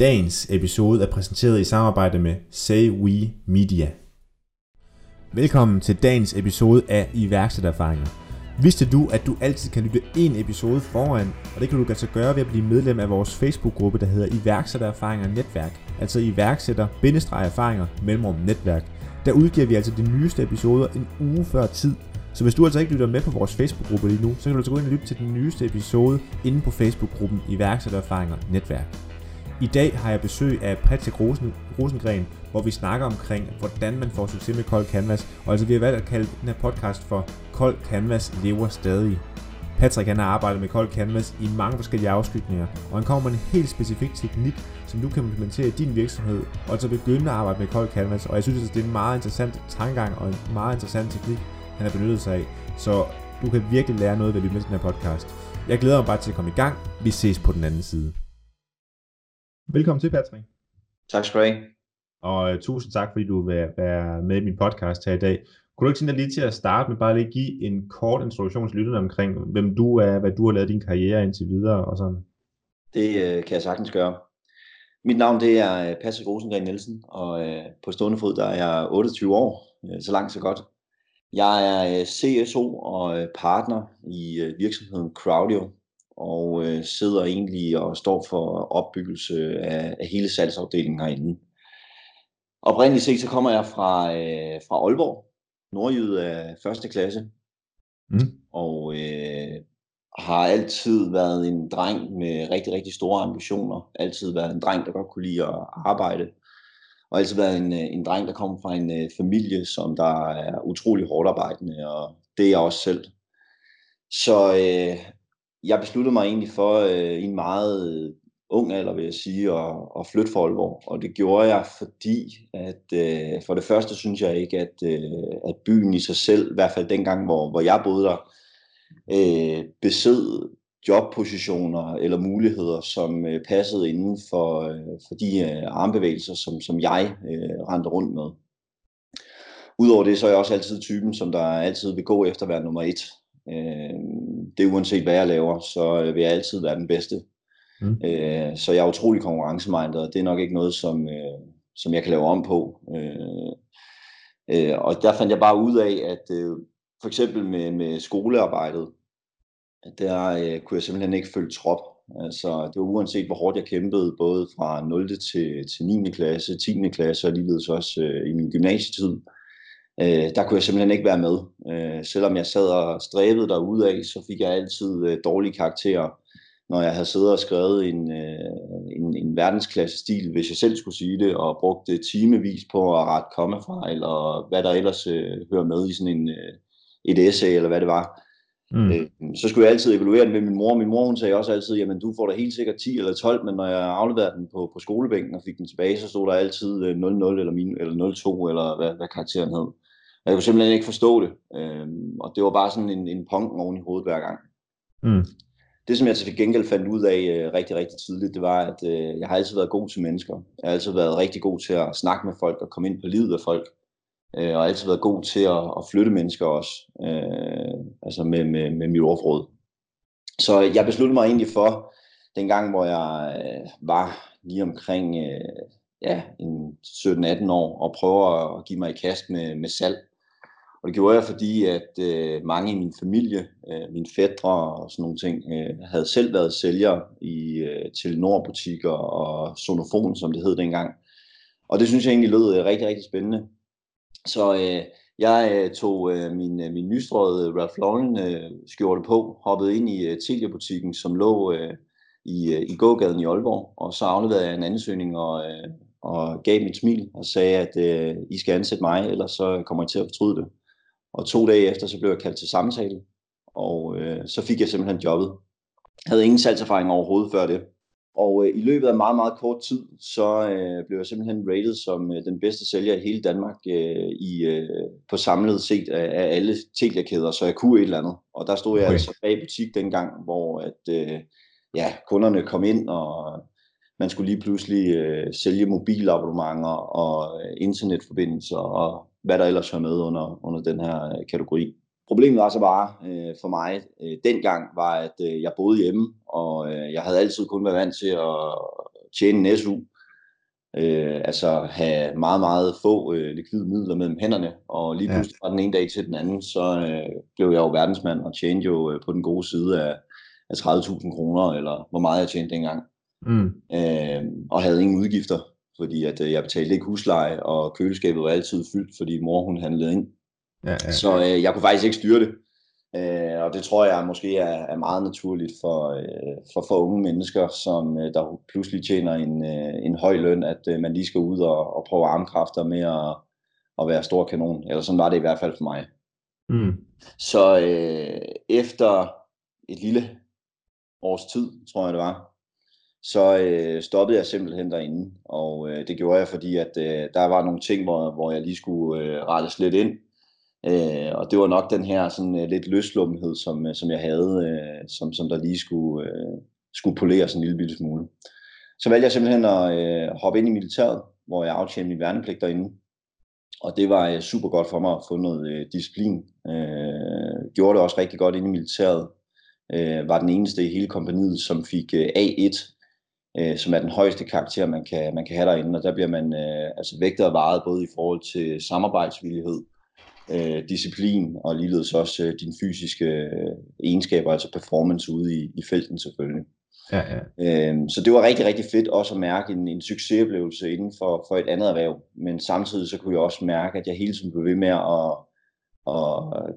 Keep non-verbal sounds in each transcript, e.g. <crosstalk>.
Dagens episode er præsenteret i samarbejde med Say We Media. Velkommen til dagens episode af iværksættererfaringer. Vidste du, at du altid kan lytte en episode foran, og det kan du altså gøre ved at blive medlem af vores Facebook-gruppe, der hedder Iværksættererfaringer Netværk, altså iværksætter-erfaringer mellemrum netværk. Der udgiver vi altså de nyeste episoder en uge før tid, så hvis du altså ikke lytter med på vores Facebook-gruppe lige nu, så kan du altså gå ind og lytte til den nyeste episode inde på Facebook-gruppen Iværksættererfaringer Netværk. I dag har jeg besøg af Patrick Rosen, Rosengren, hvor vi snakker omkring, hvordan man får succes med Kold Canvas. Og altså vi har valgt at kalde den her podcast for Kold Canvas lever stadig. Patrick han har arbejdet med Kold Canvas i mange forskellige afskygninger, og han kommer med en helt specifik teknik, som du kan implementere i din virksomhed, og altså begynde at arbejde med Kold Canvas. Og jeg synes, at det er en meget interessant tankegang og en meget interessant teknik, han har benyttet sig af. Så du kan virkelig lære noget ved at lytte med til den her podcast. Jeg glæder mig bare til at komme i gang. Vi ses på den anden side. Velkommen til, Patrick. Tak skal du have. Og uh, tusind tak, fordi du vil være med i min podcast her i dag. Kunne du ikke tænke dig lige til at starte med bare lige give en kort introduktion til lytterne omkring, hvem du er, hvad du har lavet din karriere indtil videre og sådan? Det uh, kan jeg sagtens gøre. Mit navn det er Patrick Rosengren Nielsen, og uh, på stående fod der er jeg 28 år, uh, så langt så godt. Jeg er CSO og partner i virksomheden Crowdio, og øh, sidder egentlig og står for opbyggelse af, af hele salgsafdelingen herinde. Oprindeligt set så kommer jeg fra, øh, fra Aalborg, nordjyde af første klasse, mm. og øh, har altid været en dreng med rigtig, rigtig store ambitioner. Altid været en dreng, der godt kunne lide at arbejde. Og altid været en, en dreng, der kommer fra en uh, familie, som der er utrolig hårdt arbejdende, og det er jeg også selv. Så øh, jeg besluttede mig egentlig for øh, i en meget øh, ung alder, vil jeg sige, at, at flytte for Aalborg. Og det gjorde jeg, fordi at øh, for det første synes jeg ikke, at, øh, at byen i sig selv, i hvert fald dengang, hvor, hvor jeg boede der, øh, besød jobpositioner eller muligheder, som øh, passede inden for, øh, for de øh, armbevægelser, som, som jeg øh, rendte rundt med. Udover det, så er jeg også altid typen, som der altid vil gå efter at være nummer et. Øh, det er uanset hvad jeg laver, så øh, vil jeg altid være den bedste. Mm. Øh, så jeg er utrolig konkurrencemindet, og det er nok ikke noget, som, øh, som jeg kan lave om på. Øh, øh, og der fandt jeg bare ud af, at øh, for eksempel med, med skolearbejdet, der øh, kunne jeg simpelthen ikke følge trop. Altså, det var uanset hvor hårdt jeg kæmpede, både fra 0. til, til 9. klasse, 10. klasse og ligeledes også øh, i min gymnasietid. Øh, øh, der kunne jeg simpelthen ikke være med. Øh, selvom jeg sad og stræbede derude af, så fik jeg altid øh, dårlige karakterer, når jeg havde siddet og skrevet en, øh, en, en verdensklasse stil, hvis jeg selv skulle sige det, og brugte timevis på at rette kommafejl og hvad der ellers øh, hører med i sådan en, øh, et essay eller hvad det var. Mm. Øh, så skulle jeg altid evaluere den med min mor. Min mor hun sagde også altid, jamen du får da helt sikkert 10 eller 12, men når jeg afleverede den på, på skolebænken og fik den tilbage, så stod der altid 0-0 eller, min, eller 0-2, eller hvad, hvad karakteren hed. Jeg kunne simpelthen ikke forstå det. Øhm, og det var bare sådan en, en pong oven i hovedet hver gang. Mm. Det, som jeg til gengæld fandt ud af øh, rigtig, rigtig tidligt, det var, at øh, jeg har altid været god til mennesker. Jeg har altid været rigtig god til at snakke med folk og komme ind på livet af folk. Øh, og altid været god til at, at flytte mennesker også. Øh, altså med, med, med mit ordforråd. Så jeg besluttede mig egentlig for, den gang, hvor jeg øh, var lige omkring øh, ja, en 17-18 år, og prøve at give mig i kast med, med salg. Og det gjorde jeg, fordi at øh, mange i min familie, øh, mine fædre og sådan nogle ting, øh, havde selv været sælgere i øh, Telenor-butikker og Sonofon, som det hed dengang. Og det synes jeg egentlig lød øh, rigtig, rigtig spændende. Så øh, jeg øh, tog øh, min, øh, min nystrøede Ralph Lauren øh, skjorte på, hoppede ind i øh, Telia-butikken, som lå øh, i, øh, i gågaden i Aalborg, og så afleverede jeg en ansøgning og, øh, og gav mit smil og sagde, at øh, I skal ansætte mig, ellers så kommer I til at fortryde det. Og to dage efter, så blev jeg kaldt til samtale, og øh, så fik jeg simpelthen jobbet. Jeg havde ingen salgserfaring overhovedet før det. Og øh, i løbet af meget, meget kort tid, så øh, blev jeg simpelthen rated som øh, den bedste sælger i hele Danmark øh, i, øh, på samlet set af, af alle Telia-kæder, så jeg kunne et eller andet. Og der stod jeg okay. altså bag butik dengang, hvor at, øh, ja, kunderne kom ind, og man skulle lige pludselig øh, sælge mobilabonnementer og øh, internetforbindelser og hvad der ellers hører med under, under den her øh, kategori. Problemet var så bare øh, for mig øh, dengang, var at øh, jeg boede hjemme, og øh, jeg havde altid kun været vant til at tjene en SU. øh, altså have meget, meget få øh, likvide midler mellem hænderne, og lige pludselig fra den ene dag til den anden, så øh, blev jeg jo verdensmand og tjente jo øh, på den gode side af, af 30.000 kroner, eller hvor meget jeg tjente dengang. Mm. Øh, og havde ingen udgifter, fordi at øh, jeg betalte ikke husleje, og køleskabet var altid fyldt, fordi mor hun handlede ind. Ja, ja. Så øh, jeg kunne faktisk ikke styre det. Øh, og det tror jeg måske er, er meget naturligt for, øh, for, for unge mennesker, som øh, der pludselig tjener en, øh, en høj løn, at øh, man lige skal ud og, og prøve armkræfter med at, at være stor kanon. Eller sådan var det i hvert fald for mig. Mm. Så øh, efter et lille års tid, tror jeg det var, så øh, stoppede jeg simpelthen derinde. Og øh, det gjorde jeg, fordi at øh, der var nogle ting, hvor, hvor jeg lige skulle øh, rettes lidt ind. Øh, og det var nok den her sådan øh, lidt løslummenhed, som, øh, som jeg havde, øh, som, som der lige skulle, øh, skulle poleres en lille bitte smule. Så valgte jeg simpelthen at øh, hoppe ind i militæret, hvor jeg aftjente min værnepligt derinde. Og det var øh, super godt for mig at få noget øh, disciplin. Øh, gjorde det også rigtig godt inde i militæret. Øh, var den eneste i hele kompaniet, som fik øh, A1, uh, som er den højeste karakter, man kan, man kan have derinde. Og der bliver man uh, altså vægtet og varet både i forhold til samarbejdsvillighed, øh, disciplin og ligeledes også øh, dine fysiske øh, egenskaber, altså performance ude i, i felten selvfølgelig. Ja, ja. Øh, så det var rigtig, rigtig fedt også at mærke en, en succesoplevelse inden for, for et andet erhverv, men samtidig så kunne jeg også mærke, at jeg hele tiden blev ved med at, at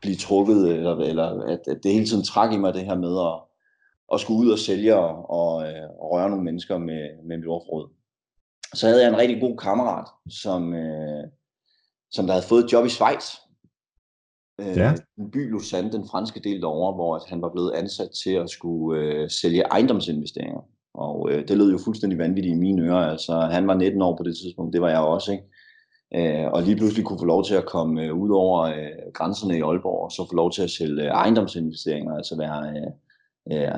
blive trukket, eller, eller at, at det hele tiden trak i mig det her med at, at skulle ud og sælge og, og, og røre nogle mennesker med, med mit ordforråd. Så havde jeg en rigtig god kammerat, som, øh, som der havde fået et job i Schweiz. Øh, ja. En by Lausanne, den franske del derovre, hvor at han var blevet ansat til at skulle øh, sælge ejendomsinvesteringer. Og øh, det lød jo fuldstændig vanvittigt i mine ører. Altså, han var 19 år på det tidspunkt, det var jeg også, ikke? Øh, og lige pludselig kunne få lov til at komme øh, ud over øh, grænserne i Aalborg, og så få lov til at sælge ejendomsinvesteringer, altså være, øh, øh,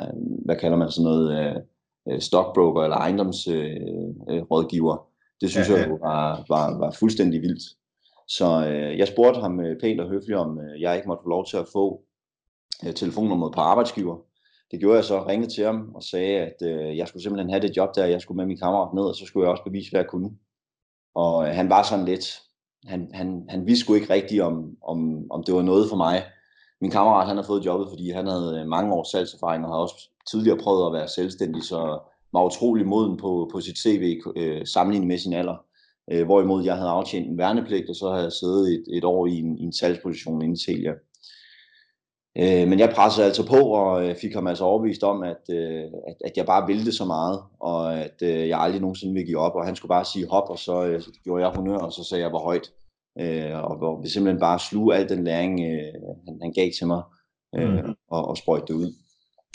hvad kalder man sådan noget, øh, øh stockbroker eller ejendomsrådgiver. Øh, det synes ja, ja. jeg var, var, var fuldstændig vildt. Så øh, jeg spurgte ham øh, pænt og høfligt, om øh, jeg ikke måtte få lov til at få øh, telefonnummeret på arbejdsgiver. Det gjorde jeg så, ringede til ham og sagde, at øh, jeg skulle simpelthen have det job der, jeg skulle med min kammerat ned, og så skulle jeg også bevise, hvad jeg kunne. Og øh, han var sådan lidt, han, han, han vidste sgu ikke rigtigt, om, om, om det var noget for mig. Min kammerat, han havde fået jobbet, fordi han havde øh, mange års salgserfaring, og havde også tidligere prøvet at være selvstændig, så var utrolig moden på, på sit CV øh, sammenlignet med sin alder. Øh, hvorimod jeg havde aftjent en værnepligt, og så havde jeg siddet et, et år i en, i en salgsposition inden Telia. Øh, men jeg pressede altså på og øh, fik ham altså overbevist om, at, øh, at, at jeg bare ville det så meget, og at øh, jeg aldrig nogensinde ville give op, og han skulle bare sige hop, og så øh, gjorde jeg honør, og så sagde jeg, hvor højt. Øh, og hvor vi simpelthen bare sluge al den læring, øh, han, han gav til mig, øh, mm. og, og sprøjte det ud.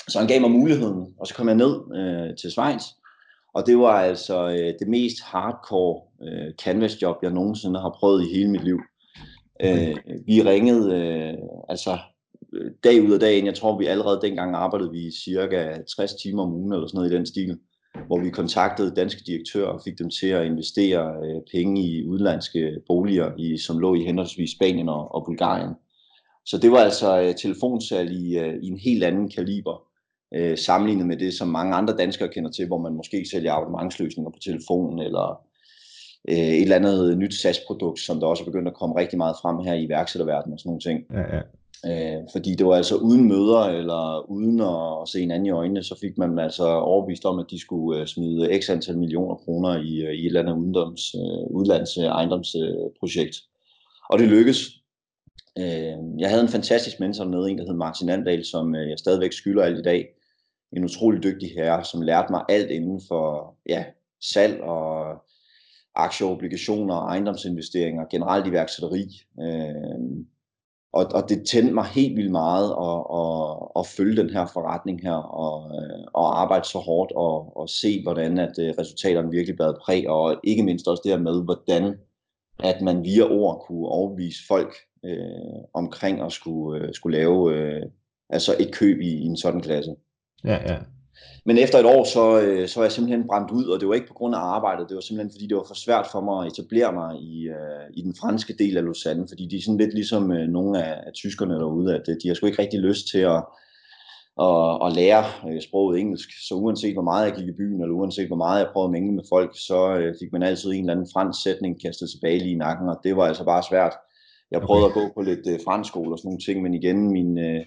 Så han gav mig muligheden, og så kom jeg ned øh, til Schweiz, og det var altså øh, det mest hardcore øh, canvas job, jeg nogensinde har prøvet i hele mit liv. Øh, vi ringede øh, altså øh, dag ud af dagen. Jeg tror, vi allerede dengang arbejdede vi cirka 60 timer om ugen eller sådan noget i den stil, hvor vi kontaktede danske direktører og fik dem til at investere øh, penge i udenlandske boliger, i, som lå i henholdsvis Spanien og, og Bulgarien. Så det var altså øh, telefonsalg i, øh, i en helt anden kaliber øh, sammenlignet med det, som mange andre danskere kender til, hvor man måske sælger abonnementsløsninger på telefonen, eller øh, et eller andet nyt SAS-produkt, som der også er begyndt at komme rigtig meget frem her i iværksætterverdenen og sådan nogle ting. Ja, ja. Øh, fordi det var altså uden møder, eller uden at se en i øjnene, så fik man altså overbevist om, at de skulle øh, smide x antal millioner kroner i, øh, i et eller andet øh, udlands, udlands ejendomsprojekt. Og det lykkedes. Øh, jeg havde en fantastisk mentor med en der hed Martin Andal, som jeg stadigvæk skylder alt i dag en utrolig dygtig herre, som lærte mig alt inden for ja, salg og aktieobligationer, ejendomsinvesteringer, generelt iværksætteri. Øh, og, og det tændte mig helt vildt meget at, at, at følge den her forretning her, og, øh, og arbejde så hårdt, og, og se, hvordan at øh, resultaterne virkelig bad præg, og ikke mindst også det her med, hvordan at man via ord kunne overbevise folk øh, omkring at skulle, øh, skulle lave øh, altså et køb i, i en sådan klasse. Ja, ja. Men efter et år, så, øh, så var jeg simpelthen brændt ud, og det var ikke på grund af arbejdet, det var simpelthen fordi, det var for svært for mig at etablere mig i, uh, i den franske del af Lausanne, fordi de er sådan lidt ligesom uh, nogle af, af tyskerne derude, at uh, de har sgu ikke rigtig lyst til at, og, og lære øh, sproget engelsk. Så uanset hvor meget jeg gik i byen, eller uanset hvor meget jeg prøvede at mængle med folk, så øh, fik man altid en eller anden fransk sætning kastet tilbage lige i nakken, og det var altså bare svært. Jeg prøvede okay. at gå på lidt øh, fransk skole og sådan nogle ting, men igen, min, øh,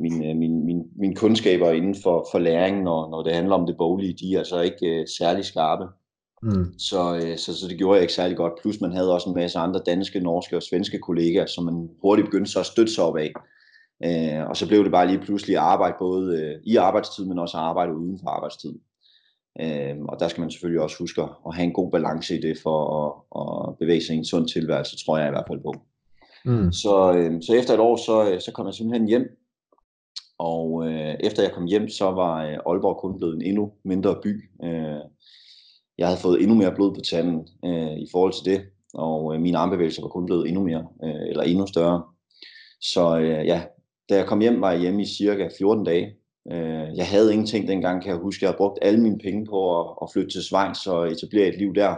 min, øh, min, min, min kundskaber inden for, for læring, når, når det handler om det boglige, de er altså ikke øh, særlig skarpe. Mm. Så, øh, så, så det gjorde jeg ikke særlig godt. Plus man havde også en masse andre danske, norske og svenske kollegaer, som man hurtigt begyndte så at støtte sig op af. Øh, og så blev det bare lige pludselig arbejde både øh, i arbejdstid, men også arbejde uden for arbejdstid. Øh, og der skal man selvfølgelig også huske at have en god balance i det for at, at bevæge sig i en sund tilværelse, tror jeg i hvert fald på. Mm. Så, øh, så efter et år, så, så kom jeg simpelthen hjem. Og øh, efter jeg kom hjem, så var øh, Aalborg kun blevet en endnu mindre by. Øh, jeg havde fået endnu mere blod på tanden øh, i forhold til det, og øh, mine armbevægelser var kun blevet endnu mere, øh, eller endnu større. Så øh, ja, da jeg kom hjem, var jeg hjemme i cirka 14 dage. Øh, jeg havde ingenting dengang, kan jeg huske. Jeg havde brugt alle mine penge på at, at flytte til Schweiz og etablere et liv der.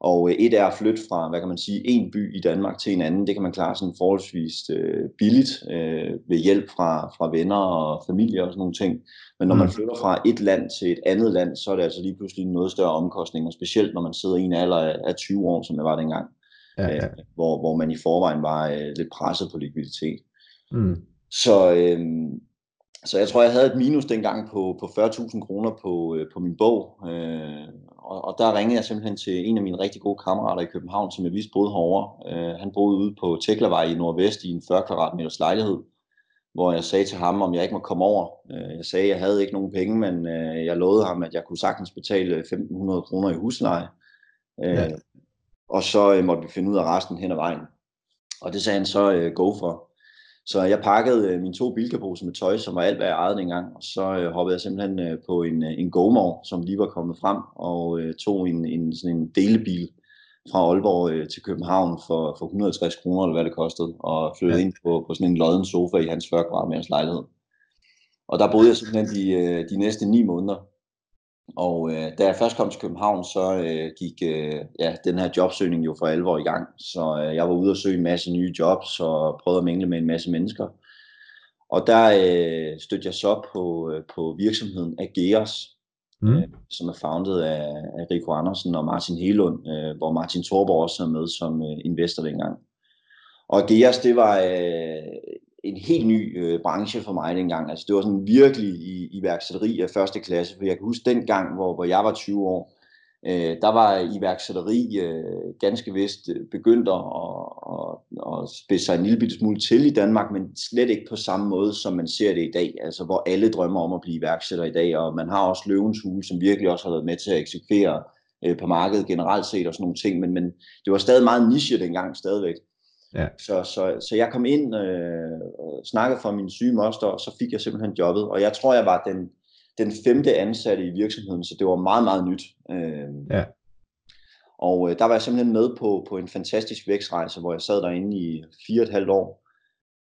Og øh, et er at flytte fra, hvad kan man sige, en by i Danmark til en anden. Det kan man klare sådan forholdsvis øh, billigt øh, ved hjælp fra, fra venner og familie og sådan nogle ting. Men når man mm. flytter fra et land til et andet land, så er det altså lige pludselig en noget større omkostning, og specielt når man sidder i en alder af 20 år, som jeg var dengang, ja, ja. Øh, hvor, hvor man i forvejen var øh, lidt presset på likviditet. Mm. Så, øh, så jeg tror, jeg havde et minus dengang på, på 40.000 kroner på, øh, på min bog. Øh, og, og der ringede jeg simpelthen til en af mine rigtig gode kammerater i København, som jeg vidste boede herovre. Øh, han boede ude på Teklavej i Nordvest i en 40 kvadratmeters lejlighed, hvor jeg sagde til ham, om jeg ikke må komme over. Øh, jeg sagde, at jeg havde ikke nogen penge, men øh, jeg lovede ham, at jeg kunne sagtens betale 1.500 kroner i husleje. Øh, ja. Og så øh, måtte vi finde ud af resten hen ad vejen. Og det sagde han så øh, go for. Så jeg pakkede øh, mine to bilkaposer med tøj, som var alt, hvad jeg ejede dengang, og så øh, hoppede jeg simpelthen øh, på en, en GoMore, som lige var kommet frem, og tog en, en, sådan en delebil fra Aalborg til København for, for 160 kroner, eller hvad det kostede, og flyttede ja. ind på, på sådan en lodden sofa i hans 40 kvadratmeters lejlighed. Og der boede jeg simpelthen de, de næste ni måneder, og øh, da jeg først kom til København, så øh, gik øh, ja, den her jobsøgning jo for alvor i gang. Så øh, jeg var ude og søge en masse nye jobs og prøvede at mingle med en masse mennesker. Og der øh, stødte jeg så på, øh, på virksomheden Ageos, mm. øh, som er founded af, af Rico Andersen og Martin Helund, øh, hvor Martin Thorborg også er med som øh, investor dengang. Og Ageos, det var øh, en helt ny øh, branche for mig dengang. Altså det var sådan virkelig i, iværksætteri af første klasse, for jeg kan huske den gang, hvor, hvor jeg var 20 år, øh, der var iværksætteri øh, ganske vist øh, begyndt at, at, at spidse sig en lille smule til i Danmark, men slet ikke på samme måde, som man ser det i dag, altså hvor alle drømmer om at blive iværksætter i dag, og man har også løvens hule, som virkelig også har været med til at eksekvere øh, på markedet generelt set og sådan nogle ting, men, men det var stadig meget niche dengang stadigvæk. Ja. Så, så, så jeg kom ind øh, og snakkede for min syge moster, og så fik jeg simpelthen jobbet. Og jeg tror, jeg var den, den femte ansatte i virksomheden, så det var meget, meget nyt. Øh, ja. Og øh, der var jeg simpelthen med på, på en fantastisk vækstrejse, hvor jeg sad derinde i fire og et halvt år.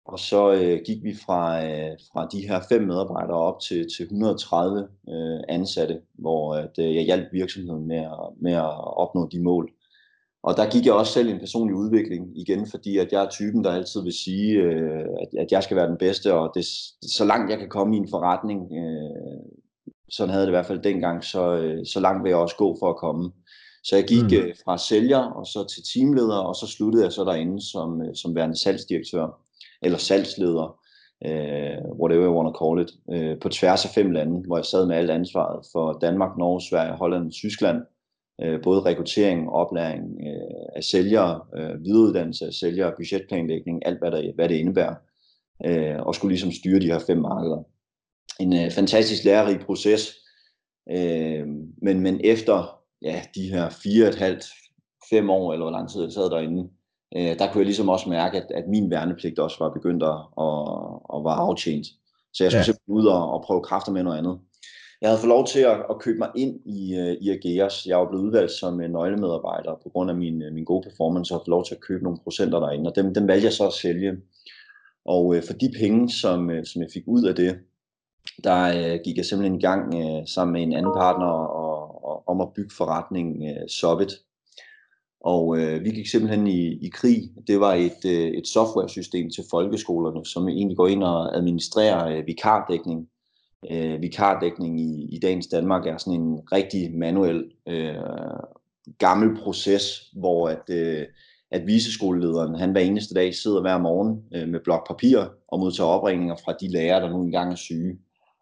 Og så øh, gik vi fra, øh, fra de her fem medarbejdere op til, til 130 øh, ansatte, hvor øh, jeg hjalp virksomheden med at, med at opnå de mål. Og der gik jeg også selv en personlig udvikling igen, fordi at jeg er typen, der altid vil sige, øh, at, at jeg skal være den bedste, og det, så langt jeg kan komme i en forretning, øh, sådan havde det i hvert fald dengang, så, øh, så langt vil jeg også gå for at komme. Så jeg gik mm. øh, fra sælger og så til teamleder, og så sluttede jeg så derinde som, øh, som værende salgsdirektør, eller salgsleder, øh, whatever you want to call it, øh, på tværs af fem lande, hvor jeg sad med alt ansvaret for Danmark, Norge, Sverige, Holland og Tyskland, øh, både rekruttering, oplæring øh, af sælgere, øh, videreuddannelse af sælgere, budgetplanlægning, alt hvad, der, hvad det indebærer, øh, og skulle ligesom styre de her fem markeder. En øh, fantastisk lærerig proces, øh, men, men efter ja, de her fire et halvt, fem år, eller hvor lang tid jeg sad derinde, øh, der kunne jeg ligesom også mærke, at, at min værnepligt også var begyndt at, at, at være aftjent. Så jeg skulle ja. simpelthen ud og, og prøve kræfter med noget andet. Jeg havde fået lov til at, at købe mig ind i, øh, i Ageas. Jeg var blevet udvalgt som en nøglemedarbejder på grund af min, øh, min gode performance, og har fået lov til at købe nogle procenter derinde, og dem, dem valgte jeg så at sælge. Og for de penge, som, som jeg fik ud af det, der gik jeg simpelthen i gang sammen med en anden partner og, og, om at bygge forretningen uh, Sovit. Og øh, vi gik simpelthen i, i krig. Det var et, øh, et software-system til folkeskolerne, som egentlig går ind og administrerer øh, vikardækning øh, vikardækning i, i dagens Danmark er sådan en rigtig manuel øh, gammel proces, hvor at, øh, at viseskolelederen, han hver eneste dag sidder hver morgen øh, med blok papir og modtager opringninger fra de lærere, der nu engang er syge.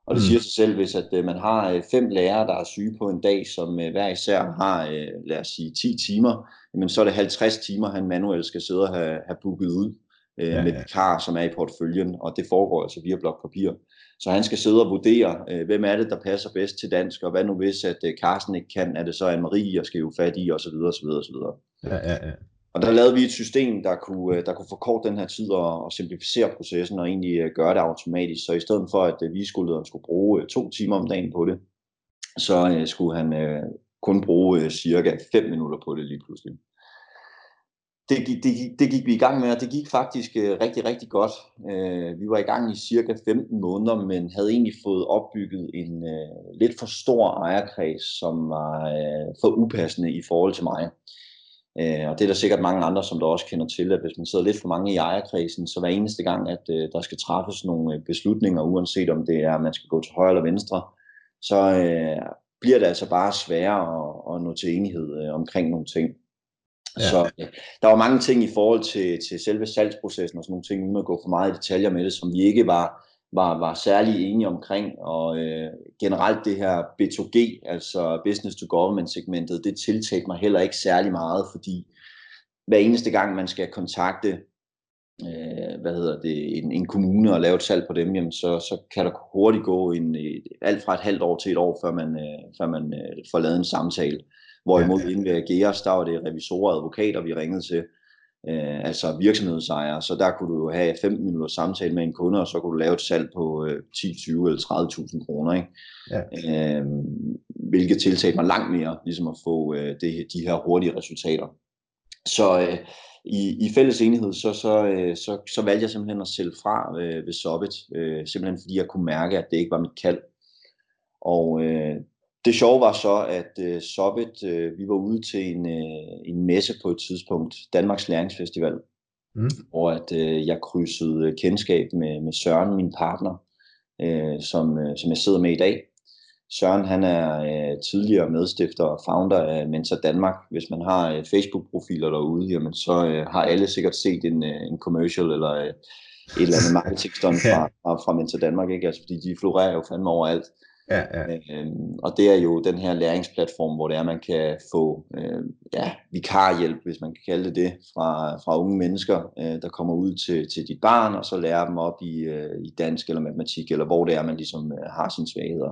Og det mm. siger sig selv, hvis at øh, man har øh, fem lærere, der er syge på en dag, som øh, hver især har, øh, lad os sige, 10 timer, jamen så er det 50 timer, han manuelt skal sidde og have, have booket ud øh, ja, med ja. vikar, som er i portføljen, og det foregår altså via blok papir. Så han skal sidde og vurdere, øh, hvem er det, der passer bedst til dansk, og hvad nu hvis, at øh, Carsten ikke kan, er det så Anne-Marie, jeg skal jo fat i, og så videre, og så videre, og så videre. Ja, ja, ja. Og der lavede vi et system, der kunne, øh, der kunne forkorte den her tid og, og simplificere processen og egentlig uh, gøre det automatisk. Så i stedet for, at uh, vi skulle, skulle bruge to timer om dagen på det, så skulle han kun bruge cirka 5 minutter på det lige pludselig det, det, det, det gik vi i gang med, og det gik faktisk øh, rigtig, rigtig godt. Øh, vi var i gang i cirka 15 måneder, men havde egentlig fået opbygget en øh, lidt for stor ejerkreds, som var øh, for upassende i forhold til mig. Øh, og det er der sikkert mange andre, som der også kender til, at hvis man sidder lidt for mange i ejerkredsen, så hver eneste gang, at øh, der skal træffes nogle øh, beslutninger, uanset om det er, at man skal gå til højre eller venstre, så øh, bliver det altså bare sværere at, at nå til enighed øh, omkring nogle ting. Ja. Så der var mange ting i forhold til, til selve salgsprocessen og sådan nogle ting, uden at gå for meget i detaljer med det, som vi ikke var, var, var særlig enige omkring. Og øh, generelt det her B2G, altså Business to Government segmentet, det tiltalte mig heller ikke særlig meget, fordi hver eneste gang man skal kontakte øh, hvad hedder det, en, en kommune og lave et salg på dem, jamen så, så kan der hurtigt gå en, alt fra et halvt år til et år, før man, øh, før man øh, får lavet en samtale. Hvorimod ja, inde ved Ageas, der var det revisorer og advokater, vi ringede til, øh, altså virksomhedsejere. Så der kunne du have 15 minutter samtale med en kunde, og så kunne du lave et salg på øh, 10, 20 eller 30.000 kroner. Ikke? Ja. Øh, hvilket tiltalte mig langt mere, ligesom at få øh, det, de her hurtige resultater. Så øh, i, i fælles enighed, så, så, øh, så, så valgte jeg simpelthen at sælge fra øh, ved Sobbet, øh, simpelthen fordi jeg kunne mærke, at det ikke var mit kald. Og øh, det sjove var så, at uh, Sobbet, uh, vi var ude til en, uh, en messe på et tidspunkt, Danmarks Læringsfestival, mm. hvor at uh, jeg krydsede kendskab med, med Søren, min partner, uh, som, uh, som jeg sidder med i dag. Søren han er uh, tidligere medstifter og founder af Mentor Danmark. Hvis man har uh, Facebook-profiler derude, jamen, så uh, har alle sikkert set en, uh, en commercial eller uh, et eller andet <laughs> marketingstunt fra, fra, fra Mentor Danmark, ikke? Altså, fordi de florerer jo fandme overalt. Ja, ja. Øhm, og det er jo den her læringsplatform, hvor det er, man kan få øh, ja, vikarhjælp, hvis man kan kalde det det, fra, fra unge mennesker, øh, der kommer ud til, til dit barn, og så lærer dem op i, øh, i dansk eller matematik, eller hvor det er, man ligesom øh, har sine svagheder.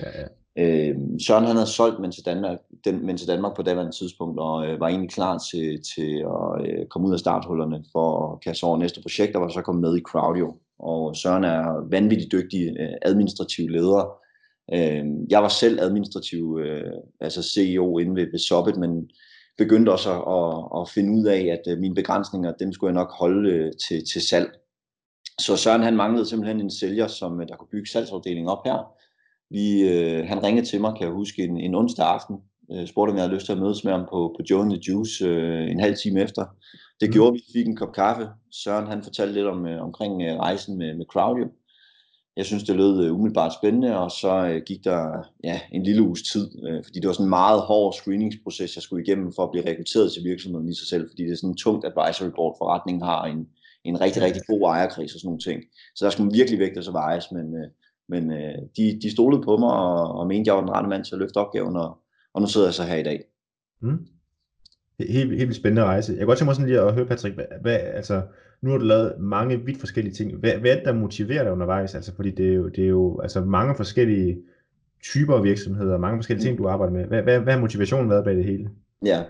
Ja, ja. Øh, Søren han havde solgt men til Danmark, den, men til Danmark på daværende tidspunkt, og øh, var egentlig klar til, til at øh, komme ud af starthullerne for at kaste over næste projekt, og var så kommet med i Crowdio. Og Søren er vanvittigt dygtig øh, administrativ leder, Øh, jeg var selv administrativ, øh, altså CEO inde ved, ved Sobbet, men begyndte også at, at, at finde ud af, at øh, mine begrænsninger, dem skulle jeg nok holde øh, til, til salg. Så Søren han manglede simpelthen en sælger, som der kunne bygge salgsafdelingen op her. Vi, øh, han ringede til mig, kan jeg huske, en, en onsdag aften, øh, spurgte om jeg havde lyst til at mødes med ham på, på Joe and the Juice øh, en halv time efter. Det mm. gjorde vi, fik en kop kaffe. Søren han fortalte lidt om, øh, omkring øh, rejsen med, med Crowdio jeg synes, det lød øh, umiddelbart spændende, og så øh, gik der ja, en lille uges tid, øh, fordi det var sådan en meget hård screeningsproces, jeg skulle igennem for at blive rekrutteret til virksomheden i sig selv, fordi det er sådan en tungt advisory board, forretningen har en, en rigtig, rigtig god ejerkreds og sådan nogle ting. Så der skulle man virkelig vægte og vejes, men, øh, men øh, de, de stolede på mig og, og mente, jeg var den rette mand til at løfte opgaven, og, og nu sidder jeg så her i dag. Mm. Helt, helt spændende rejse. Jeg kan godt tænke mig sådan lige at høre, Patrick, hvad, hvad, altså, nu har du lavet mange vidt forskellige ting. Hvad, hvad er det, der motiverer dig undervejs? Altså, fordi det er jo, det er jo altså, mange forskellige typer af virksomheder, mange forskellige ting, du arbejder med. Hvad, hvad, hvad har motivationen været bag det hele? Ja,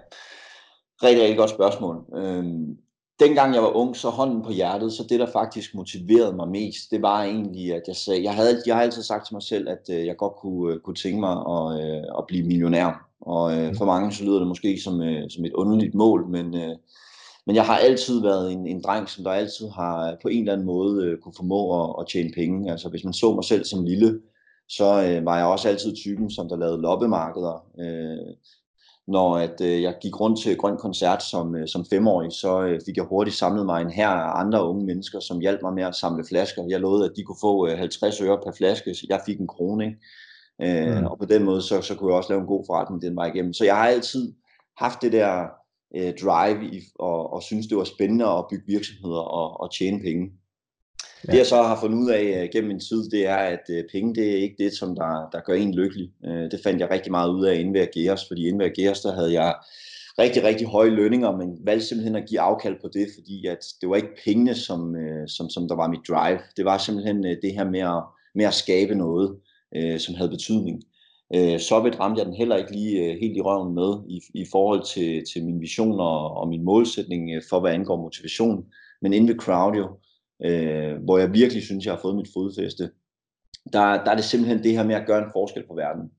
rigtig, rigtig godt spørgsmål. Øhm, dengang jeg var ung, så hånden på hjertet, så det, der faktisk motiverede mig mest, det var egentlig, at jeg sagde, jeg, havde, jeg havde altid sagt til mig selv, at øh, jeg godt kunne, øh, kunne tænke mig at, øh, at blive millionær. Og øh, mm. for mange så lyder det måske som, øh, som et underligt mål, men, øh, men jeg har altid været en, en dreng, som der altid har på en eller anden måde øh, kunne formå at, at tjene penge. Altså hvis man så mig selv som lille, så øh, var jeg også altid typen, som der lavede loppemarkeder. Øh, når at, øh, jeg gik rundt til Grøn Koncert som, øh, som femårig, så øh, fik jeg hurtigt samlet mig en her af andre unge mennesker, som hjalp mig med at samle flasker. Jeg lovede, at de kunne få øh, 50 øre per flaske, så jeg fik en krone. Ikke? Øh, mm. Og på den måde, så, så kunne jeg også lave en god forretning den vej igennem. Så jeg har altid haft det der øh, drive i, og, og synes, det var spændende at bygge virksomheder og, og tjene penge. Ja. Det jeg så har fundet ud af uh, gennem min tid, det er, at uh, penge det er ikke det, som der, der gør en lykkelig. Uh, det fandt jeg rigtig meget ud af inden ved Ageas, fordi inden ved Ageas, der havde jeg rigtig, rigtig høje lønninger, men valgte simpelthen at give afkald på det, fordi at det var ikke pengene, som, uh, som, som der var mit drive. Det var simpelthen uh, det her med at, med at skabe noget, øh, som havde betydning. Øh, så ramte jeg den heller ikke lige øh, helt i røven med i, i forhold til, til min vision og, og min målsætning øh, for, hvad angår motivation. Men inde ved Crowdio, øh, hvor jeg virkelig synes, jeg har fået mit fodfæste, der, der er det simpelthen det her med at gøre en forskel på verden.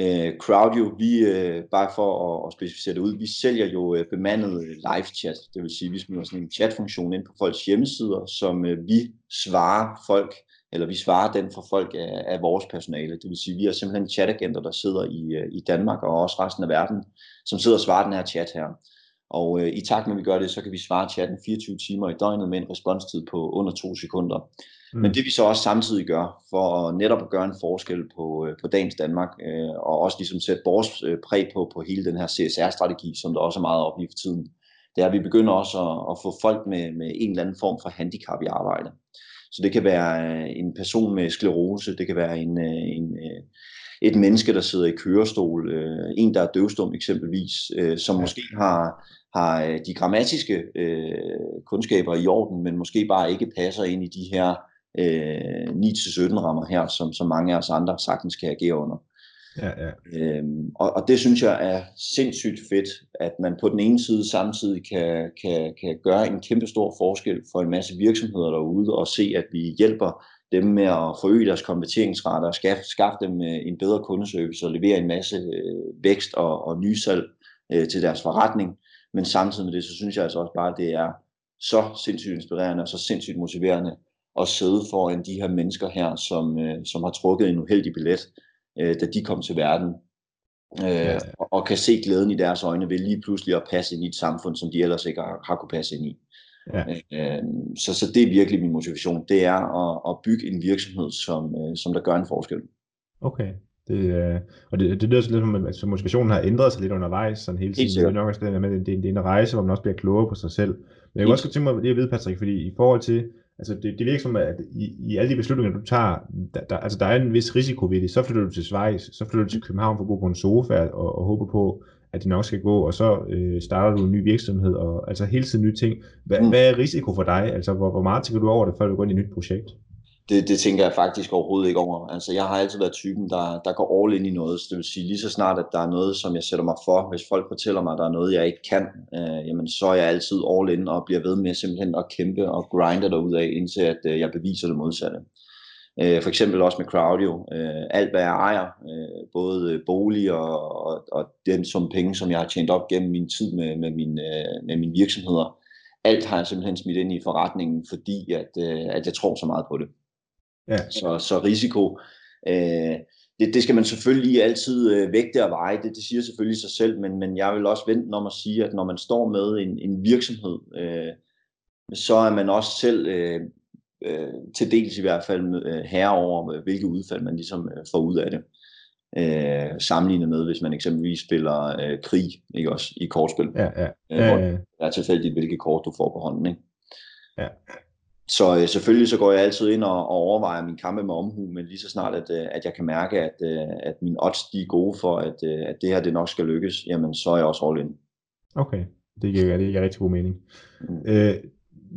Øh, Crowdio, vi, øh, bare for at, at specificere det ud, vi sælger jo øh, bemandet øh, live chat, det vil sige, vi smider sådan en chatfunktion ind på folks hjemmesider, som øh, vi svarer folk, eller vi svarer den for folk af, af vores personale. Det vil sige, vi har simpelthen chatagenter, der sidder i, øh, i Danmark og også resten af verden, som sidder og svarer den her chat her. Og øh, i takt med, at vi gør det, så kan vi svare chatten 24 timer i døgnet med en responstid på under to sekunder. Mm. Men det vi så også samtidig gør, for netop at gøre en forskel på, øh, på dagens Danmark, øh, og også ligesom sætte vores øh, præg på, på hele den her CSR-strategi, som der også er meget op i for tiden, det er, at vi begynder også at, at få folk med, med en eller anden form for handicap i arbejde. Så det kan være øh, en person med sklerose, det kan være en, øh, en, øh, et menneske, der sidder i kørestol, en, der er døvstum eksempelvis, som måske har har de grammatiske øh, kundskaber i orden, men måske bare ikke passer ind i de her øh, 9-17 rammer her, som, som mange af os andre sagtens kan agere under. Ja, ja. Øhm, og, og det synes jeg er sindssygt fedt, at man på den ene side samtidig kan, kan, kan gøre en kæmpe stor forskel for en masse virksomheder derude, og se, at vi hjælper dem med at forøge deres konverteringsrater, og skaffe, skaffe dem øh, en bedre kundeservice og levere en masse øh, vækst og, og nysalg øh, til deres forretning. Men samtidig med det, så synes jeg altså også bare, at det er så sindssygt inspirerende og så sindssygt motiverende at sidde foran de her mennesker her, som, øh, som har trukket en uheldig billet, øh, da de kom til verden. Øh, og, og kan se glæden i deres øjne ved lige pludselig at passe ind i et samfund, som de ellers ikke har, har kunne passe ind i. Ja. Øh, så, så det er virkelig min motivation. Det er at, at bygge en virksomhed, som, øh, som der gør en forskel. Okay. Det, øh, og det, det lyder så lidt som, at motivationen har ændret sig lidt undervejs, sådan hele tiden. Det er nok også det, med, det, det er en rejse, hvor man også bliver klogere på sig selv. Men jeg kunne også godt tænke mig lige at vide, Patrick, fordi i forhold til, altså det, det virker som, at i, i alle de beslutninger, du tager, der, der, altså der er en vis risiko ved det. Så flytter du til Schweiz, så flytter du til København for at bo på en sofa og, og håber på, at det nok skal gå, og så øh, starter du en ny virksomhed, og altså hele tiden nye ting. Hva, mm. Hvad er risiko for dig? Altså hvor, hvor meget tænker du over det, før du går ind i et nyt projekt? Det, det tænker jeg faktisk overhovedet ikke over. Altså, jeg har altid været typen, der, der går all in i noget. Så det vil sige, lige så snart, at der er noget, som jeg sætter mig for, hvis folk fortæller mig, at der er noget, jeg ikke kan, øh, jamen, så er jeg altid all in og bliver ved med simpelthen at kæmpe og grinde derud af, indtil at øh, jeg beviser det modsatte. Øh, for eksempel også med Crowdio. Øh, alt, hvad jeg ejer, øh, både øh, bolig og, og, og den som penge, som jeg har tjent op gennem min tid med, med, min, øh, med mine virksomheder, alt har jeg simpelthen smidt ind i forretningen, fordi at, øh, at jeg tror så meget på det. Ja. Så, så risiko, øh, det, det skal man selvfølgelig altid øh, vægte og veje, det, det siger selvfølgelig sig selv, men, men jeg vil også vente om at sige, at når man står med en, en virksomhed, øh, så er man også selv øh, øh, til dels i hvert fald øh, herre over, hvilke udfald man ligesom øh, får ud af det. Øh, sammenlignet med, hvis man eksempelvis spiller øh, krig, ikke også, i kortspil. Ja, ja. Øh, hvor det er tilfældigt, hvilke kort du får på hånden, ikke? Ja. Så øh, selvfølgelig så går jeg altid ind og, og overvejer min kampe med omhu, men lige så snart, at, øh, at jeg kan mærke, at, øh, at mine odds de er gode for, at, øh, at det her det nok skal lykkes, jamen så er jeg også all in. Okay, det giver, det giver rigtig god mening. Mm. Øh,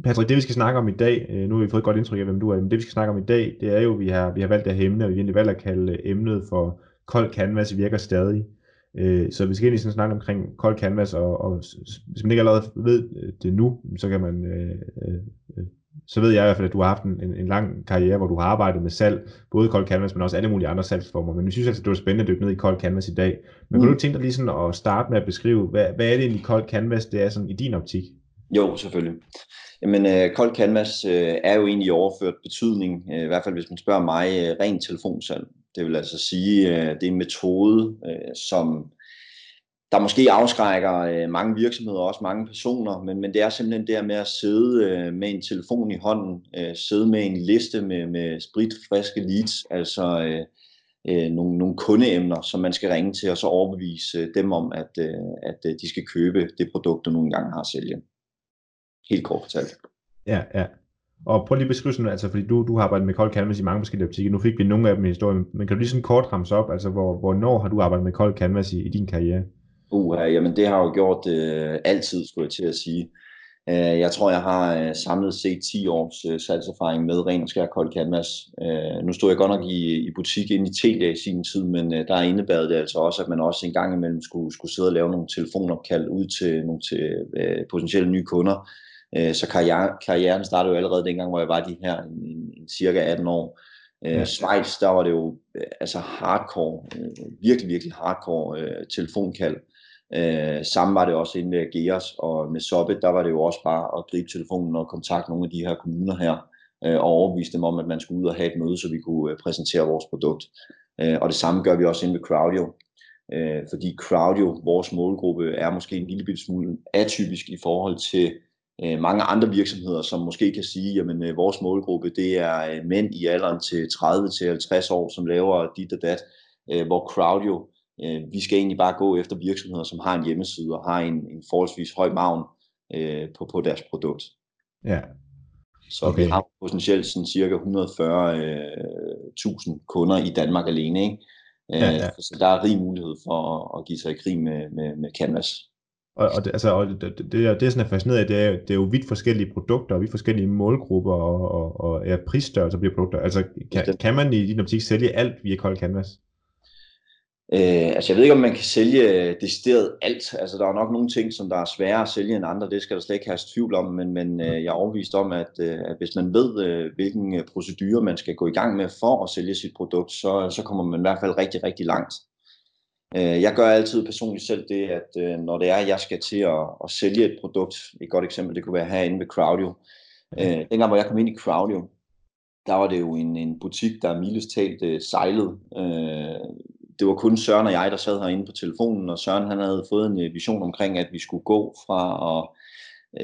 Patrick, det vi skal snakke om i dag, øh, nu har vi fået et godt indtryk af, hvem du er, men det vi skal snakke om i dag, det er jo, vi har, vi har valgt det her emne, og vi har valgt at kalde emnet for kold canvas virker stadig. Øh, så vi skal egentlig sådan snakke omkring kold canvas, og, og hvis man ikke allerede ved det nu, så kan man øh, øh, så ved jeg i hvert fald, at du har haft en, en lang karriere, hvor du har arbejdet med salg, både Cold Canvas, men også alle mulige andre salgsformer. Men vi synes altså, at det var spændende at dykke ned i Cold Canvas i dag. Men mm. kan du tænke dig lige sådan at starte med at beskrive, hvad, hvad er det egentlig Cold Canvas, det er sådan i din optik? Jo, selvfølgelig. Jamen, uh, Cold Canvas uh, er jo egentlig overført betydning, uh, i hvert fald hvis man spørger mig, uh, rent telefonsalg. Det vil altså sige, uh, det er en metode, uh, som der måske afskrækker øh, mange virksomheder og også mange personer, men, men det er simpelthen det med at sidde øh, med en telefon i hånden, øh, sidde med en liste med, med spritfriske leads, altså øh, øh, nogle, nogle kundeemner, som man skal ringe til, og så overbevise øh, dem om, at, øh, at øh, de skal købe det produkt, du nogle gange har at sælge. Helt kort fortalt. Ja, ja. Og prøv lige at beskrive sådan, altså fordi du, du har arbejdet med Cold Canvas i mange forskellige butikker. Nu fik vi nogle af dem i historien, men kan du lige sådan kort ramse op, altså hvor, hvornår har du arbejdet med Cold Canvas i, i din karriere? Uh, jamen det har jeg jo gjort øh, altid, skulle jeg til at sige. Uh, jeg tror, jeg har uh, samlet set 10 års uh, salgserfaring med ren og skær kold canvas. Uh, nu stod jeg godt nok i, i butik inde i Telia i sin tid, men uh, der indebærede det altså også, at man også en gang imellem skulle, skulle sidde og lave nogle telefonopkald ud til nogle til, uh, potentielle nye kunder. Uh, så karriere, karrieren startede jo allerede dengang, hvor jeg var de her en, en, en cirka 18 år. Uh, Schweiz, der var det jo uh, altså hardcore, uh, virkelig, virkelig hardcore uh, telefonkald. Øh, Øh, samme var det også inde med Gears og med Sobbet, der var det jo også bare at gribe telefonen og kontakte nogle af de her kommuner her, øh, og overbevise dem om, at man skulle ud og have et møde, så vi kunne øh, præsentere vores produkt. Øh, og det samme gør vi også inde med Crowdio, øh, fordi Crowdio, vores målgruppe, er måske en lille smule atypisk i forhold til øh, mange andre virksomheder, som måske kan sige, at øh, vores målgruppe, det er øh, mænd i alderen til 30-50 år, som laver dit og dat, øh, hvor Crowdio Øh, vi skal egentlig bare gå efter virksomheder, som har en hjemmeside og har en, en forholdsvis høj maven øh, på, på deres produkt. Ja. Så okay. vi har potentielt sådan cirka 140.000 øh, kunder i Danmark alene. Ikke? Øh, ja, ja. Så der er rig mulighed for at, at give sig i krig med, med, med Canvas. Og, og, det, altså, og det, det, det, det, sådan er fascineret af, det er, det er jo vidt forskellige produkter, og vidt forskellige målgrupper, og, og, og ja, prisstørrelser bliver produkter. Altså, kan, kan man i din optik sælge alt via Cold Canvas? Øh, altså jeg ved ikke, om man kan sælge øh, decideret alt. Altså der er nok nogle ting, som der er sværere at sælge end andre. Det skal der slet ikke have tvivl om. Men, men øh, jeg er overbevist om, at, øh, at hvis man ved, øh, hvilken øh, procedure man skal gå i gang med for at sælge sit produkt, så, så kommer man i hvert fald rigtig, rigtig langt. Øh, jeg gør altid personligt selv det, at øh, når det er, at jeg skal til at, at sælge et produkt, et godt eksempel, det kunne være herinde ved Crowdio. Øh, dengang, hvor jeg kom ind i Crowdio, der var det jo en, en butik, der mildest talt øh, sejlede. Øh, det var kun Søren og jeg, der sad herinde på telefonen, og Søren han havde fået en øh, vision omkring, at vi skulle gå fra at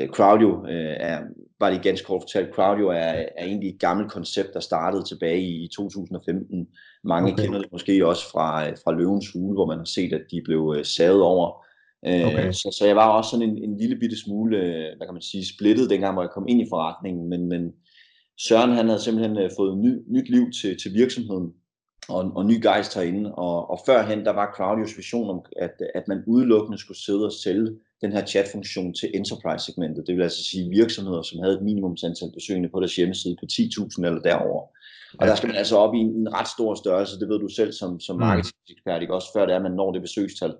uh, Crowdio uh, er, bare lige ganske kort fortalt, Crowdio er, er egentlig et gammelt koncept, der startede tilbage i, i 2015. Mange okay. kender det måske også fra, fra Løvens Hule, hvor man har set, at de blev savet over. Okay. så, så jeg var også sådan en, en lille bitte smule, hvad kan man sige, splittet dengang, hvor jeg kom ind i forretningen, men, men Søren han havde simpelthen fået ny, nyt liv til, til virksomheden, og, og ny gejst herinde. Og, og førhen, der var Crowdios vision om, at, at man udelukkende skulle sidde og sælge den her chatfunktion til enterprise-segmentet. Det vil altså sige virksomheder, som havde et minimumsantal besøgende på deres hjemmeside på 10.000 eller derover. Og der skal man altså op i en, en ret stor størrelse, det ved du selv som, som mm. marketingekspert, ikke? også før det er, at man når det besøgstal.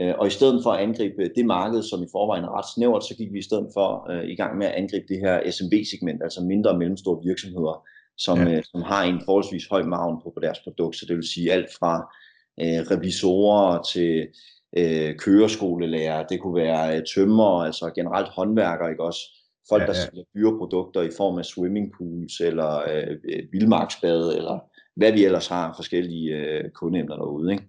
Øh, og i stedet for at angribe det marked, som i forvejen er ret snævert, så gik vi i stedet for uh, i gang med at angribe det her SMB-segment, altså mindre og mellemstore virksomheder, som, ja. øh, som har en forholdsvis høj maven på, på deres produkt. Så det vil sige alt fra øh, revisorer til øh, køreskolelærer, det kunne være øh, tømmer, altså generelt håndværkere, ikke også? Folk, ja, ja. der sælger dyreprodukter i form af swimmingpools, eller øh, vildmarksbade, eller hvad vi ellers har forskellige øh, kundeemner derude. Ikke?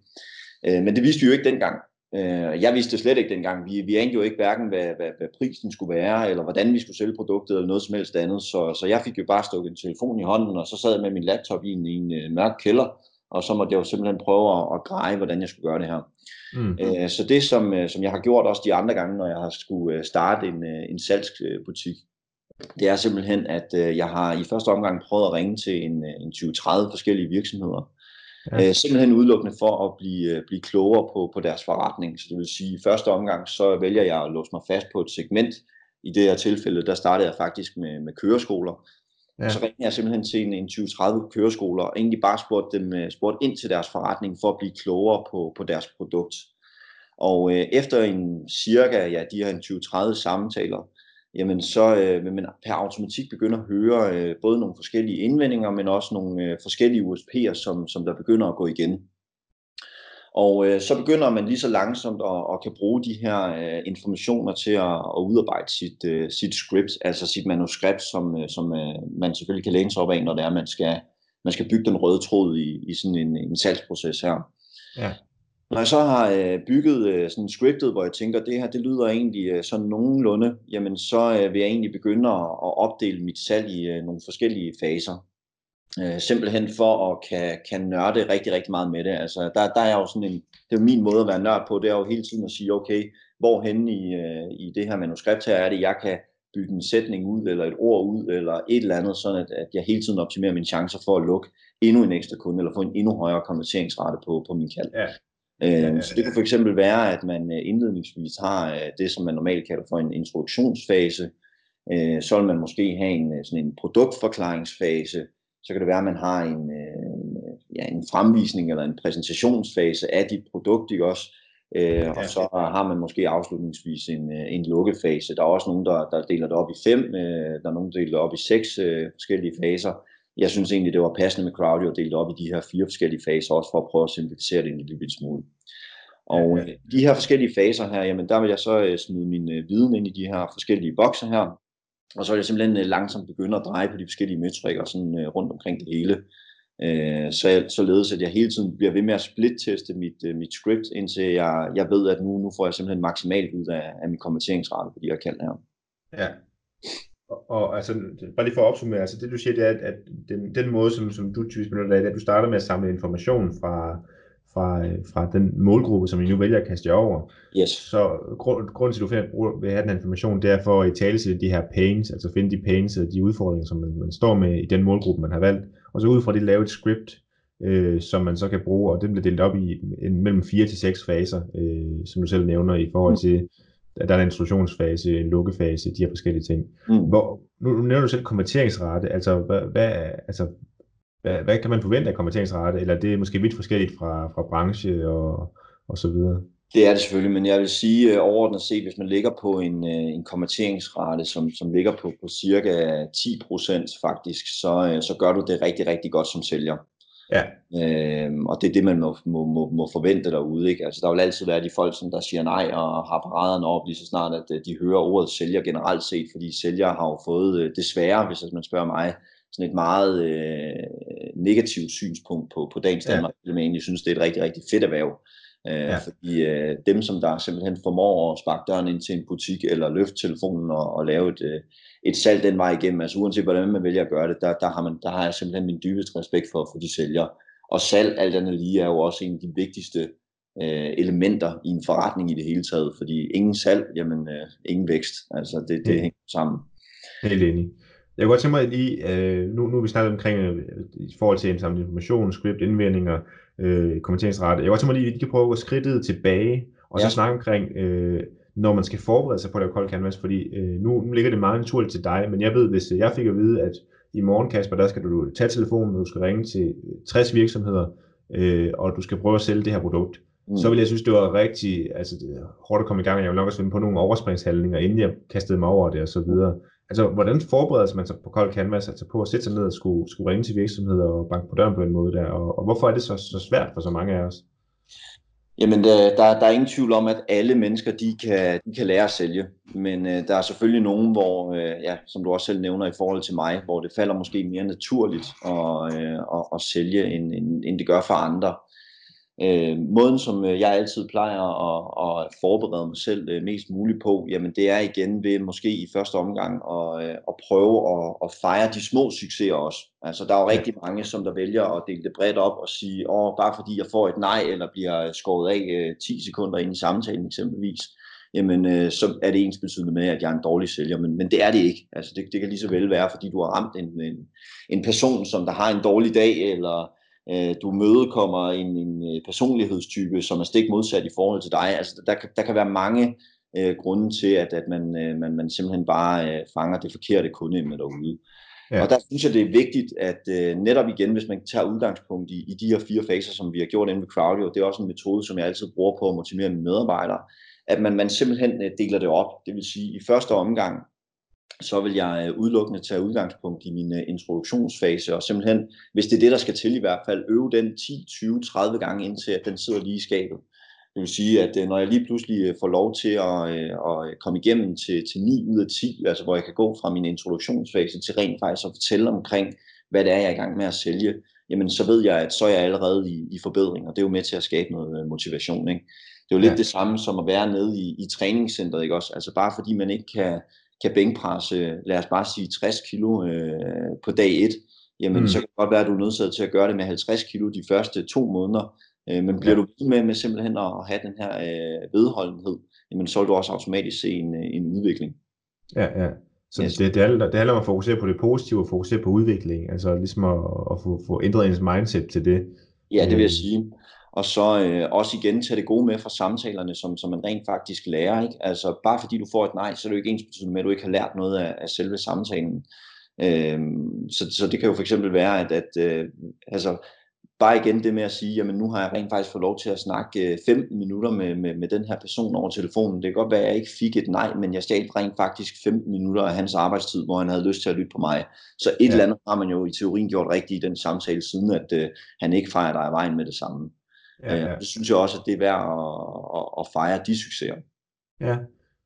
Øh, men det vidste vi jo ikke dengang. Øh, jeg vidste det slet ikke dengang. Vi, vi anede jo ikke hverken, hvad, hvad, hvad prisen skulle være, eller hvordan vi skulle sælge produktet, eller noget som helst andet. Så, så jeg fik jo bare stukket en telefon i hånden, og så sad jeg med min laptop i en, i en uh, mørk kælder, og så måtte jeg jo simpelthen prøve at, at greje, hvordan jeg skulle gøre det her. Mm. Øh, så det, som, øh, som jeg har gjort også de andre gange, når jeg har skulle øh, starte en, en salgsbutik, det er simpelthen, at jeg har i første omgang prøvet at ringe til en, en 20-30 forskellige virksomheder, Ja. Øh, simpelthen udelukkende for at blive, øh, blive klogere på, på deres forretning. Så det vil sige, at i første omgang, så vælger jeg at låse mig fast på et segment. I det her tilfælde, der startede jeg faktisk med, med køreskoler. Ja. Så ringede jeg simpelthen til en, en 20-30 køreskoler, og egentlig bare spurgte dem øh, spurgte ind til deres forretning for at blive klogere på, på deres produkt. Og øh, efter en cirka, ja, de her en 20-30 samtaler, jamen så øh, vil man per automatik begynde at høre øh, både nogle forskellige indvendinger, men også nogle øh, forskellige USP'er, som, som der begynder at gå igen. Og øh, så begynder man lige så langsomt at, at kan bruge de her øh, informationer til at, at udarbejde sit, øh, sit script, altså sit manuskript, som, øh, som øh, man selvfølgelig kan læne sig op af, når det er, man skal, man skal bygge den røde tråd i, i sådan en, en salgsproces her. Ja. Når jeg så har øh, bygget øh, sådan scriptet, hvor jeg tænker, det her det lyder egentlig øh, sådan nogenlunde, jamen så øh, vil jeg egentlig begynde at, at opdele mit salg i øh, nogle forskellige faser. Øh, simpelthen for at kan, kan nørde rigtig, rigtig meget med det. Altså, der, der er jo sådan en, det er jo min måde at være nørd på, det er jo hele tiden at sige, okay, hvorhen i, øh, i det her manuskript her er det, jeg kan bygge en sætning ud, eller et ord ud, eller et eller andet, sådan at, at jeg hele tiden optimerer mine chancer for at lukke endnu en ekstra kunde, eller få en endnu højere konverteringsrate på, på min kald. Ja. Øh, så det kunne for eksempel være, at man øh, indledningsvis har øh, det, som man normalt kalder for en introduktionsfase. Øh, så vil man måske have en, sådan en produktforklaringsfase. Så kan det være, at man har en, ja, en fremvisning eller en præsentationsfase af dit produkt, ikke også? Øh, og så har man måske afslutningsvis en, en lukkefase. Der er også nogen, der, der deler det op i fem, der er nogen, der deler det op i seks øh, forskellige faser jeg synes egentlig, det var passende med Crowdy at dele op i de her fire forskellige faser, også for at prøve at simplificere det en lille smule. Og øh, de her forskellige faser her, jamen der vil jeg så øh, smide min øh, viden ind i de her forskellige bokse her, og så vil jeg simpelthen langsomt begynde at dreje på de forskellige metrikker sådan rundt omkring det hele. Så, således at jeg hele tiden bliver ved med at split-teste mit, mit script, indtil jeg, jeg ved, at nu, nu får jeg simpelthen maksimalt ud af, af min konverteringsrate på de her kald her. Ja, og, altså, bare lige for at opsummere, altså det du siger, det er, at, at den, den måde, som, som du typisk benytter af, det er, at du starter med at samle information fra, fra, fra den målgruppe, som I nu vælger at kaste over. Yes. Så grund, grunden til, at du finder, vil have den information, det er for at i tale de her pains, altså finde de pains og de udfordringer, som man, man står med i den målgruppe, man har valgt, og så ud fra det lave et script, øh, som man så kan bruge, og det bliver delt op i en, mellem fire til seks faser, øh, som du selv nævner, i forhold til der er en introduktionsfase, en lukkefase, de her forskellige ting. Mm. Hvor, nu, nu nævner du selv konverteringsrate, altså hvad, hvad, altså, hvad, hvad kan man forvente af konverteringsrate, eller det er måske vidt forskelligt fra, fra branche og, og så videre? Det er det selvfølgelig, men jeg vil sige uh, overordnet set, hvis man ligger på en, uh, en konverteringsrate, som, som ligger på, på cirka 10% faktisk, så, uh, så gør du det rigtig, rigtig godt som sælger. Ja. Øhm, og det er det, man må, må, må, må forvente derude. Ikke? Altså, der vil altid være de folk, som der siger nej og har paraderne op lige så snart, at øh, de hører ordet sælger generelt set, fordi sælger har jo fået øh, desværre, hvis man spørger mig, sådan et meget øh, negativt synspunkt på, på dagens Danmark. Ja. Jeg egentlig synes, det er et rigtig, rigtig fedt erhverv. Øh, ja. Fordi øh, dem, som der simpelthen formår at sparke døren ind til en butik, eller løfte telefonen og, og lave et, øh, et salg den vej igennem, altså uanset hvordan man vælger at gøre det, der, der, har, man, der har jeg simpelthen min dybeste respekt for, for de sælgere. Og salg, alt andet lige, er jo også en af de vigtigste øh, elementer i en forretning i det hele taget, fordi ingen salg, jamen øh, ingen vækst. Altså det, det mm. hænger sammen. Helt enig. Jeg kunne godt tænke mig lige, øh, nu, nu er vi snakket omkring øh, i forhold til indsamlet information, script, indvendinger, øh, kommenteringsrate. Jeg kunne godt tænke mig lige, at vi kan prøve at gå skridtet tilbage, og så ja. snakke omkring, øh, når man skal forberede sig på at lave kold canvas, fordi øh, nu, nu ligger det meget naturligt til dig, men jeg ved, hvis jeg fik at vide, at i morgen, Kasper, der skal du tage telefonen, og du skal ringe til 60 virksomheder, øh, og du skal prøve at sælge det her produkt, mm. så vil jeg synes, det var rigtig altså, det hårdt at komme i gang, jeg vil nok også finde på nogle overspringshandlinger, inden jeg kastede mig over det og så videre. Altså, hvordan forbereder man sig på kold canvas, altså på at sætte sig ned og skulle, skulle ringe til virksomheder og banke på døren på en måde der, og, og hvorfor er det så, så svært for så mange af os? Jamen, der, der, der er ingen tvivl om, at alle mennesker, de kan, de kan lære at sælge. Men øh, der er selvfølgelig nogen, hvor, øh, ja, som du også selv nævner i forhold til mig, hvor det falder måske mere naturligt at, øh, at, at sælge, end, end, end det gør for andre. Øh, måden, som øh, jeg altid plejer at, at forberede mig selv øh, mest muligt på, jamen det er igen ved måske i første omgang at, øh, at prøve at, at fejre de små succeser også. Altså der er jo rigtig mange, som der vælger at dele det bredt op og sige, åh, bare fordi jeg får et nej, eller bliver skåret af 10 sekunder ind i samtalen eksempelvis, jamen øh, så er det ens betydende med, at jeg er en dårlig sælger, men, men det er det ikke. Altså det, det kan lige så vel være, fordi du har ramt en, en, en person, som der har en dårlig dag, eller øh, du mødekommer en, en øh, personlighedstype, som er stik modsat i forhold til dig. Altså, der, der kan være mange øh, grunde til, at, at man, øh, man, man simpelthen bare øh, fanger det forkerte kundeemne derude. Ja. Og der synes jeg, det er vigtigt, at øh, netop igen, hvis man tager udgangspunkt i, i de her fire faser, som vi har gjort inde ved Crowdio, det er også en metode, som jeg altid bruger på at motivere mine medarbejdere, at man, man simpelthen øh, deler det op. Det vil sige, i første omgang, så vil jeg øh, udelukkende tage udgangspunkt i min øh, introduktionsfase, og simpelthen, hvis det er det, der skal til i hvert fald, øve den 10, 20, 30 gange indtil, at den sidder lige i skabet. Det vil sige, at øh, når jeg lige pludselig får lov til at, at komme igennem til, til 9 ud af 10, altså hvor jeg kan gå fra min introduktionsfase til rent faktisk at fortælle omkring, hvad det er, jeg er i gang med at sælge, jamen så ved jeg, at så er jeg allerede i, i forbedring, og det er jo med til at skabe noget motivation. Ikke? Det er jo lidt ja. det samme som at være nede i, i træningscenteret, ikke også? Altså bare fordi man ikke kan, kan bænkpresse, lad os bare sige 60 kilo øh, på dag 1, jamen mm. så kan det godt være, at du er nødt til at gøre det med 50 kilo de første to måneder, øh, men bliver ja. du med med simpelthen at have den her øh, vedholdenhed, jamen så vil du også automatisk se en, en udvikling. Ja, ja. Så yes. det, det, handler, det handler om at fokusere på det positive og fokusere på udvikling, altså ligesom at, at få, få ændret ens mindset til det. Ja, det vil jeg øh. sige. Og så øh, også igen tage det gode med fra samtalerne, som, som man rent faktisk lærer. Ikke? Altså bare fordi du får et nej, så er det jo ikke ens betydende med, at du ikke har lært noget af, af selve samtalen. Øh, så, så det kan jo for eksempel være, at, at øh, altså, bare igen det med at sige, jamen nu har jeg rent faktisk fået lov til at snakke 15 øh, minutter med, med, med den her person over telefonen. Det kan godt være, at jeg ikke fik et nej, men jeg stjal rent faktisk 15 minutter af hans arbejdstid, hvor han havde lyst til at lytte på mig. Så et ja. eller andet har man jo i teorien gjort rigtigt i den samtale, siden at øh, han ikke fejrer dig af vejen med det samme. Ja, ja. Øh, det synes jeg også, at det er værd at, at, at fejre de succeser. Ja,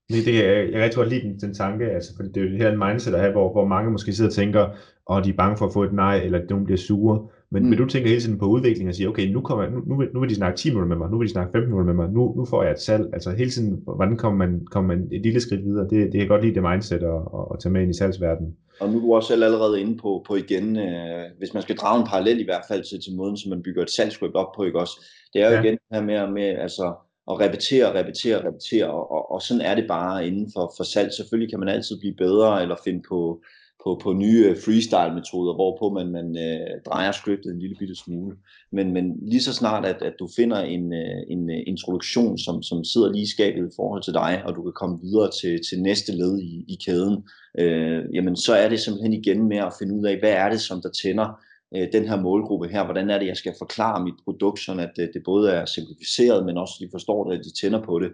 det, det, jeg, jeg rigtig godt lide den, den tanke, altså, for det er jo det her en mindset at have, hvor, hvor mange måske sidder og tænker, og de er bange for at få et nej, eller at nogen bliver sure. Men, mm. men du tænker hele tiden på udvikling og siger, okay, nu, kommer, nu, nu, vil, nu vil de snakke 10 minutter med mig, nu vil de snakke 15 minutter med mig, nu, nu får jeg et salg. Altså hele tiden, hvordan kommer man, kommer man et lille skridt videre? Det, det kan jeg godt lide det mindset at, at, at tage med ind i salgsverdenen. Og nu er du også selv allerede inde på, på igen, øh, hvis man skal drage en parallel i hvert fald til, til måden, som man bygger et salgsscript op på, ikke også? Det er jo ja. igen det her med, med altså, at repetere, repetere, repetere, og, og, og sådan er det bare inden for, for salg. Selvfølgelig kan man altid blive bedre, eller finde på, på, på nye øh, freestyle-metoder, hvorpå man, man øh, drejer scriptet en lille bitte smule. Men, men lige så snart, at, at du finder en, øh, en øh, introduktion, som, som sidder lige i skabet i forhold til dig, og du kan komme videre til, til næste led i, i kæden, øh, jamen så er det simpelthen igen med at finde ud af, hvad er det, som der tænder øh, den her målgruppe her, hvordan er det, jeg skal forklare mit produkt, sådan at det, det både er simplificeret, men også de forstår det, at de tænder på det.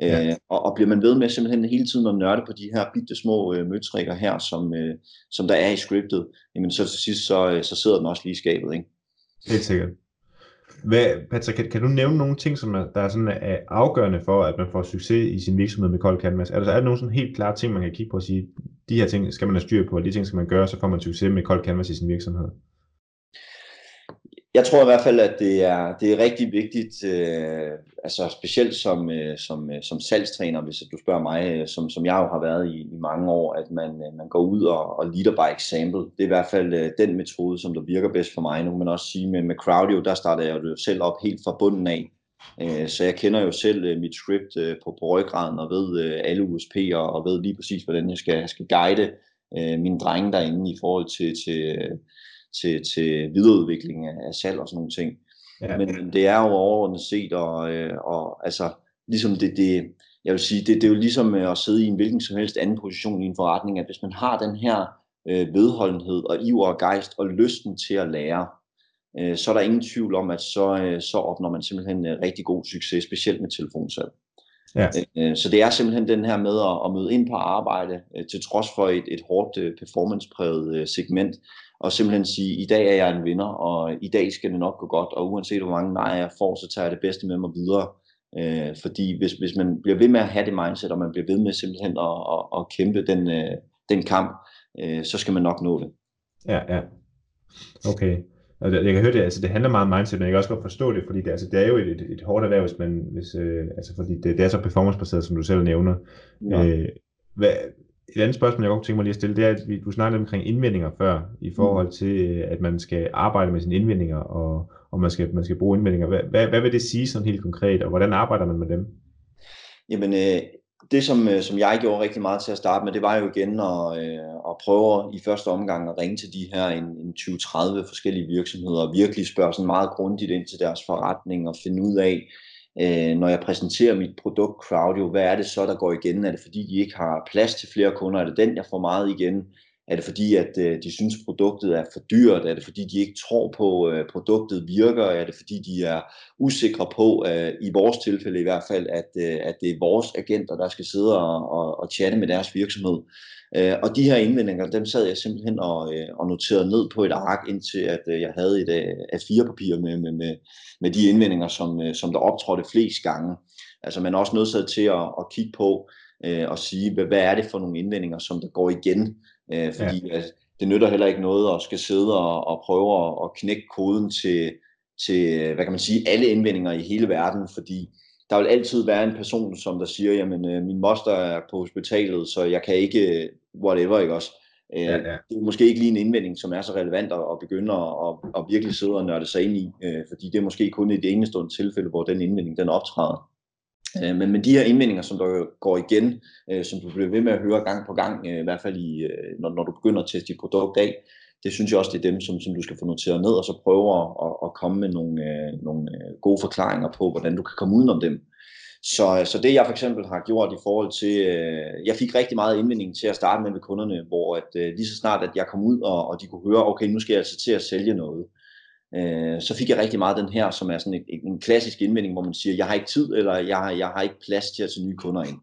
Ja. Øh, og, og bliver man ved med simpelthen hele tiden at nørde på de her bitte små øh, møtrikker her, som, øh, som der er i scriptet, jamen så til sidst, så, øh, så sidder den også lige i skabet. Ikke? Helt sikkert. Hvad, Patrick, kan, kan du nævne nogle ting, som er, der er, sådan, er afgørende for, at man får succes i sin virksomhed med Cold Canvas? Er der, er der nogle sådan helt klare ting, man kan kigge på og sige, de her ting skal man have styr på, og de ting skal man gøre, så får man succes med Cold Canvas i sin virksomhed? Jeg tror i hvert fald, at det er, det er rigtig vigtigt, øh, altså specielt som, øh, som, øh, som salgstræner, hvis du spørger mig, øh, som, som jeg jo har været i, i mange år, at man, øh, man går ud og, og leader by example. Det er i hvert fald øh, den metode, som der virker bedst for mig. Nu kan man også sige, med, med Crowdio, der startede jeg jo selv op helt fra bunden af. Øh, så jeg kender jo selv øh, mit script øh, på, på ryggraden og ved øh, alle USP'er og ved lige præcis, hvordan jeg skal, skal guide øh, mine drenge derinde i forhold til, til øh, til, til videreudvikling af, af salg og sådan nogle ting. Ja. Men, men det er jo overordnet set, og, øh, og altså, ligesom det, det, jeg vil sige, det, det er jo ligesom at sidde i en hvilken som helst anden position i en forretning, at hvis man har den her øh, vedholdenhed og iver og gejst og lysten til at lære, øh, så er der ingen tvivl om, at så, øh, så opnår man simpelthen øh, rigtig god succes, specielt med telefonsalg. Ja. Øh, så det er simpelthen den her med at, at møde ind på arbejde, øh, til trods for et, et hårdt øh, performancepræget segment, og simpelthen sige, i dag er jeg en vinder, og i dag skal det nok gå godt, og uanset hvor mange nej jeg får, så tager jeg det bedste med mig videre. Øh, fordi hvis, hvis man bliver ved med at have det mindset, og man bliver ved med simpelthen at, at, at kæmpe den, øh, den kamp, øh, så skal man nok nå det. Ja, ja. Okay. Og jeg kan høre det, altså det handler meget om mindset, men jeg kan også godt forstå det, fordi det, altså, det er jo et, et, et hårdt erhverv, hvis man, hvis, øh, altså fordi det, det er så performancebaseret, som du selv nævner. Ja. Øh, hvad, et andet spørgsmål, jeg godt tænke mig lige at stille, det er, at vi, du snakkede omkring indvendinger før, i forhold til, at man skal arbejde med sine indvendinger, og, og man, skal, man skal bruge indvendinger. Hvad, hvad, hvad vil det sige sådan helt konkret, og hvordan arbejder man med dem? Jamen, øh, det som, øh, som jeg gjorde rigtig meget til at starte med, det var jo igen at, øh, at prøve i første omgang at ringe til de her en, en 20-30 forskellige virksomheder, og virkelig spørge sådan meget grundigt ind til deres forretning, og finde ud af, øh, når jeg præsenterer mit produkt Crowdio, hvad er det så, der går igen? Er det fordi, de ikke har plads til flere kunder? Er det den, jeg får meget igen? Er det fordi, at øh, de synes, produktet er for dyrt? Er det fordi, de ikke tror på, at øh, produktet virker? Er det fordi, de er usikre på, øh, i vores tilfælde i hvert fald, at, øh, at det er vores agenter, der skal sidde og, og, og chatte med deres virksomhed? Øh, og de her indvendinger, dem sad jeg simpelthen og, øh, og noterede ned på et ark, indtil at øh, jeg havde et øh, A4-papir med, med, med, med de indvendinger, som, øh, som der optrådte flest gange. Altså man er også nødt til at, at kigge på øh, og sige, hvad, hvad er det for nogle indvendinger, som der går igen? Øh, fordi ja. at, det nytter heller ikke noget at skal sidde og, og prøve at, at knække koden til, til, hvad kan man sige, alle indvendinger i hele verden, fordi der vil altid være en person, som der siger, jamen øh, min moster er på hospitalet, så jeg kan ikke, whatever, ikke også? Øh, ja, ja. Det er måske ikke lige en indvending, som er så relevant at, at begynde at, at, at virkelig sidde og nørde sig ind i, øh, fordi det er måske kun et enestående tilfælde, hvor den indvending den optræder. Øh, men, men de her indvendinger, som der går igen, øh, som du bliver ved med at høre gang på gang, øh, i hvert fald i, når, når du begynder at teste dit produkt af, det synes jeg også, det er dem, som, som du skal få noteret ned, og så prøve at, at, komme med nogle, nogle gode forklaringer på, hvordan du kan komme udenom dem. Så, så det jeg for eksempel har gjort i forhold til, øh, jeg fik rigtig meget indvending til at starte med med kunderne, hvor at, øh, lige så snart at jeg kom ud, og, og de kunne høre, okay, nu skal jeg altså til at sælge noget, øh, så fik jeg rigtig meget den her, som er sådan en, en klassisk indvending, hvor man siger, jeg har ikke tid, eller jeg har, jeg har ikke plads til at tage nye kunder ind.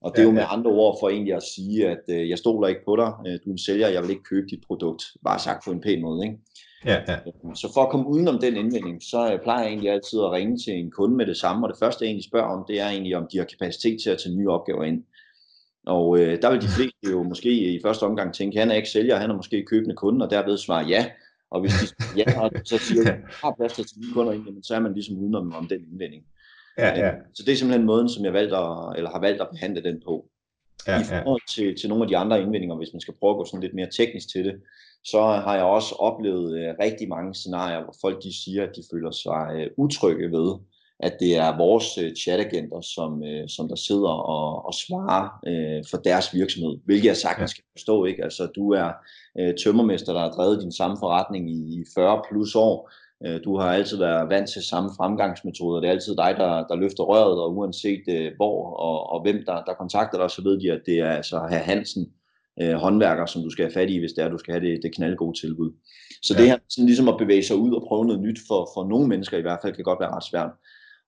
Og det er jo med andre ord for egentlig at sige, at øh, jeg stoler ikke på dig, øh, du er en sælger, jeg vil ikke købe dit produkt, bare sagt på en pæn måde. Ikke? Ja, ja. Så for at komme udenom den indvending, så øh, plejer jeg egentlig altid at ringe til en kunde med det samme, og det første jeg egentlig spørger om, det er egentlig, om de har kapacitet til at tage nye opgaver ind. Og øh, der vil de fleste jo måske i første omgang tænke, han er ikke sælger, han er måske købende kunde, og derved svare ja. Og hvis de ja, og så siger, at har plads til at tage nye kunder ind, så er man ligesom udenom om den indvending. Ja, ja. Så det er simpelthen måden, som jeg valgt at, eller har valgt at behandle den på. Ja, I forhold til, til nogle af de andre indvendinger, hvis man skal prøve at gå sådan lidt mere teknisk til det, så har jeg også oplevet uh, rigtig mange scenarier, hvor folk de siger, at de føler sig uh, utrygge ved, at det er vores uh, chatagenter, som, uh, som der sidder og, og svarer uh, for deres virksomhed, hvilket jeg sagtens skal forstå. Ikke? Altså, du er uh, tømmermester, der har drevet din samme forretning i 40 plus år, Øh, du har altid været vant til samme fremgangsmetoder. Det er altid dig, der, der løfter røret, og uanset uh, hvor og, og hvem der, der kontakter dig, så ved de, at det er altså herr Hansen, uh, håndværker, som du skal have fat i, hvis det er, du skal have det, det knaldgode tilbud. Så ja. det her sådan ligesom at bevæge sig ud og prøve noget nyt for, for nogle mennesker i hvert fald, kan godt være ret svært.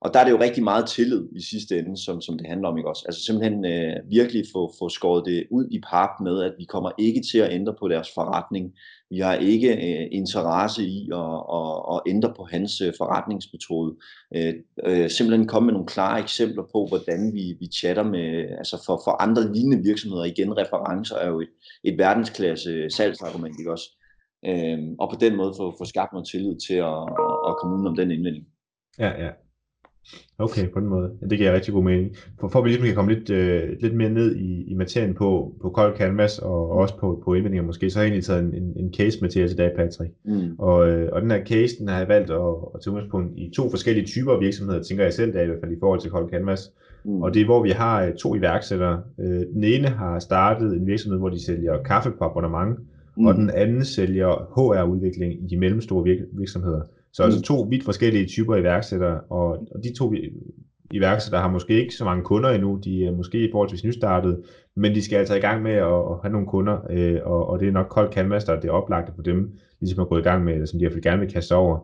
Og der er det jo rigtig meget tillid i sidste ende, som, som det handler om, ikke også? Altså simpelthen øh, virkelig få, få skåret det ud i pap med, at vi kommer ikke til at ændre på deres forretning. Vi har ikke øh, interesse i at, at, at ændre på hans øh, forretningsmetode. Øh, øh, simpelthen komme med nogle klare eksempler på, hvordan vi, vi chatter med, altså for, for andre lignende virksomheder. Igen, referencer er jo et, et verdensklasse øh, salgsargument, ikke også? Øh, og på den måde få, få skabt noget tillid til at, at komme ud om den indvending. Ja, ja. Okay, på den måde. Ja, det giver rigtig god mening. For, for at vi ligesom kan komme lidt, øh, lidt mere ned i, i materien på, på Cold Canvas og også på, på indvendinger måske, så har jeg egentlig taget en, en, en case med til i dag, Patrick. Mm. Og, øh, og den her case, den har jeg valgt at, at tage udgangspunkt i to forskellige typer af virksomheder, tænker jeg selv, der i hvert fald i forhold til Cold Canvas. Mm. Og det er, hvor vi har øh, to iværksættere. Øh, den ene har startet en virksomhed, hvor de sælger kaffe på abonnement, mm. og den anden sælger HR-udvikling i de mellemstore virksomheder. Så altså mm. to vidt forskellige typer iværksættere, og, og de to iværksættere har måske ikke så mange kunder endnu, de er måske forholdsvis nystartet, men de skal altså i gang med at, at have nogle kunder, øh, og, og det er nok Cold Canvas, der er det oplagte for dem, ligesom at gå i gang med, som de i hvert fald gerne vil kaste over.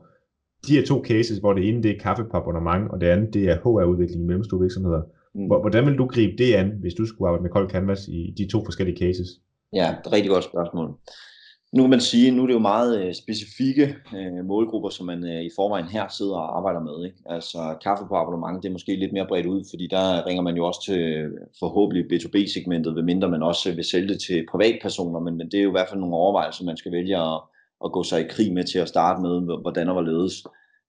De her to cases, hvor det ene det er kaffe på abonnement, og det andet det er HR-udvikling i mellemstore virksomheder. Mm. Hvordan vil du gribe det an, hvis du skulle arbejde med Cold Canvas i de to forskellige cases? Ja, det er et rigtig godt spørgsmål. Nu kan man sige, nu er det jo meget øh, specifikke øh, målgrupper, som man øh, i forvejen her sidder og arbejder med. Ikke? Altså kaffe på abonnement, det er måske lidt mere bredt ud, fordi der ringer man jo også til forhåbentlig B2B-segmentet, medmindre man også vil sælge det til privatpersoner, men, men det er jo i hvert fald nogle overvejelser, man skal vælge at, at gå sig i krig med til at starte med, hvordan og hvorledes.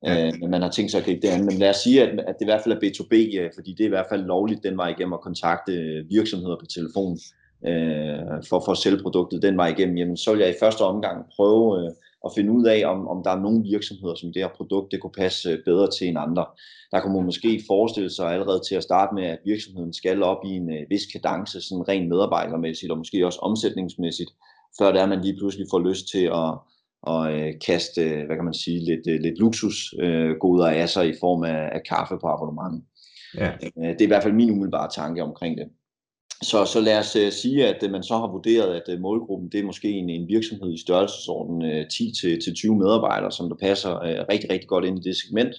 Øh, men man har tænkt sig at gribe det an. Men lad os sige, at, at det i hvert fald er B2B, ja, fordi det er i hvert fald lovligt den vej igennem at kontakte virksomheder på telefon øh, for, for at sælge produktet den vej igennem, jamen, så vil jeg i første omgang prøve øh, at finde ud af, om, om der er nogle virksomheder, som det her produkt det kunne passe øh, bedre til end andre. Der kunne man måske forestille sig allerede til at starte med, at virksomheden skal op i en øh, vis kadence, sådan rent medarbejdermæssigt og måske også omsætningsmæssigt, før der man lige pludselig får lyst til at, og øh, kaste, hvad kan man sige, lidt, øh, lidt luksusgoder øh, af sig i form af, af kaffe på abonnement. Ja. Øh, det er i hvert fald min umiddelbare tanke omkring det. Så, så lad os uh, sige, at uh, man så har vurderet, at uh, målgruppen det er måske en, en virksomhed i størrelsesorden uh, 10-20 medarbejdere, som der passer uh, rigtig, rigtig godt ind i det segment.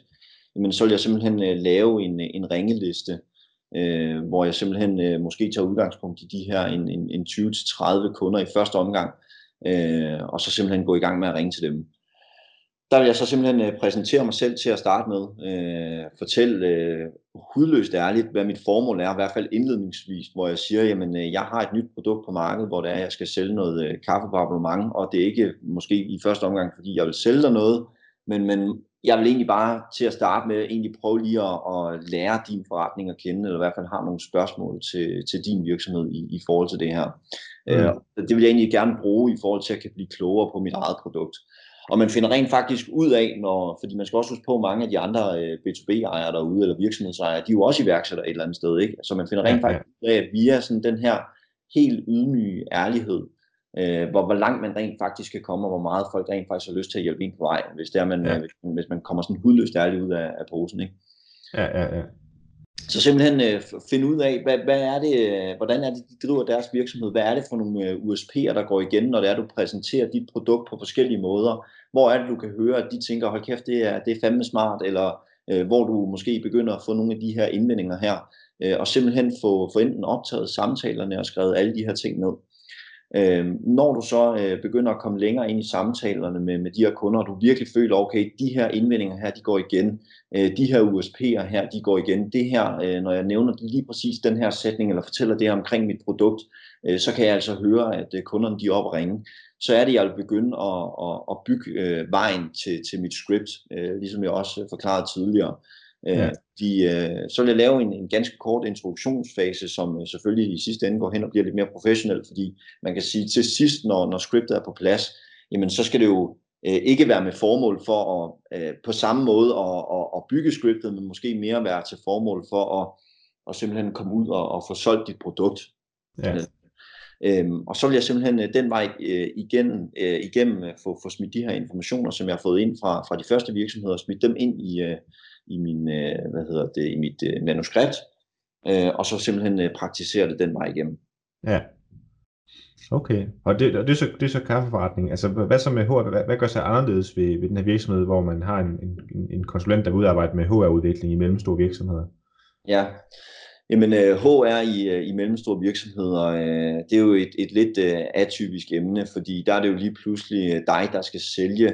Men så vil jeg simpelthen uh, lave en, en ringeliste, uh, hvor jeg simpelthen uh, måske tager udgangspunkt i de her en, en, en 20-30 kunder i første omgang, uh, og så simpelthen gå i gang med at ringe til dem der vil jeg så simpelthen øh, præsentere mig selv til at starte med. Øh, fortælle øh, hudløst ærligt, hvad mit formål er, i hvert fald indledningsvis, hvor jeg siger, jamen øh, jeg har et nyt produkt på markedet, hvor det er, jeg skal sælge noget øh, kaffe på abonnement, og det er ikke måske i første omgang, fordi jeg vil sælge dig noget, men, men jeg vil egentlig bare til at starte med egentlig prøve lige at, at lære din forretning at kende, eller i hvert fald have nogle spørgsmål til, til din virksomhed i, i forhold til det her. Mm. Øh, det vil jeg egentlig gerne bruge i forhold til at kan blive klogere på mit eget produkt. Og man finder rent faktisk ud af, når, fordi man skal også huske på, at mange af de andre øh, B2B-ejere derude, eller virksomhedsejere, de er jo også iværksætter et eller andet sted. Ikke? Så man finder rent ja, ja. faktisk ud af, at via sådan den her helt ydmyge ærlighed, øh, hvor, hvor langt man rent faktisk kan komme, og hvor meget folk rent faktisk har lyst til at hjælpe en på vej, hvis, det er, man, ja. øh, hvis, hvis man kommer sådan hudløst ærligt ud af, af posen. Ikke? Ja, ja, ja. Så simpelthen øh, finde ud af, hvad, hvad er det, øh, hvordan er det, de driver deres virksomhed? Hvad er det for nogle øh, USP'er, der går igen, når det er, du præsenterer dit produkt på forskellige måder? Hvor er det, du kan høre, at de tænker, hold kæft, det er, det er fandme smart, eller øh, hvor du måske begynder at få nogle af de her indvendinger her, øh, og simpelthen få, få enten optaget samtalerne og skrevet alle de her ting ned. Øh, når du så øh, begynder at komme længere ind i samtalerne med, med de her kunder, og du virkelig føler, okay, de her indvendinger her, de går igen, øh, de her USP'er her, de går igen, det her, øh, når jeg nævner lige præcis den her sætning, eller fortæller det her omkring mit produkt, øh, så kan jeg altså høre, at øh, kunderne de er op ringe. Så er det, jeg vil begynde at, at, at bygge øh, vejen til, til mit script, øh, ligesom jeg også forklarede tidligere. Øh, ja. De, øh, så vil jeg lave en, en ganske kort introduktionsfase, som øh, selvfølgelig i sidste ende går hen og bliver lidt mere professionel, fordi man kan sige til sidst, når, når scriptet er på plads, jamen så skal det jo øh, ikke være med formål for at øh, på samme måde at, at, at bygge scriptet, men måske mere være til formål for at, at simpelthen komme ud og, og få solgt dit produkt. Ja. Øhm, og så vil jeg simpelthen øh, den vej øh, igen, øh, igennem øh, få, få smidt de her informationer, som jeg har fået ind fra, fra de første virksomheder, smidt dem ind i, øh, i, min, øh, hvad hedder det, i mit øh, manuskript, øh, og så simpelthen øh, praktisere det den vej igennem. Ja. Okay, og det, det, er, så, det er så kaffeforretning. Altså, hvad så med HR? Hvad, hvad gør sig anderledes ved, ved den her virksomhed, hvor man har en, en, en konsulent, der vil udarbejde med HR-udvikling i mellemstore virksomheder? Ja, Jamen, HR øh, i, øh, i mellemstore virksomheder, øh, det er jo et, et lidt atypisk emne, fordi der er det jo lige pludselig dig, der skal sælge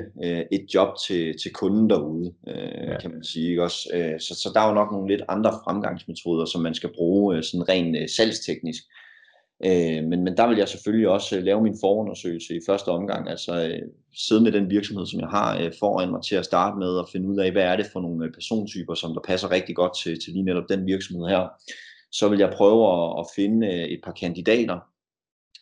et job til, til kunden derude, ja. kan man sige. Ikke også? Så, så der er jo nok nogle lidt andre fremgangsmetoder, som man skal bruge sådan rent salgsteknisk. Men, men der vil jeg selvfølgelig også lave min forundersøgelse i første omgang, altså sidde med den virksomhed, som jeg har øh, foran mig til at starte med og finde ud af, hvad er det for nogle øh, persontyper, som der passer rigtig godt til, til lige netop den virksomhed her. Så vil jeg prøve at, at finde øh, et par kandidater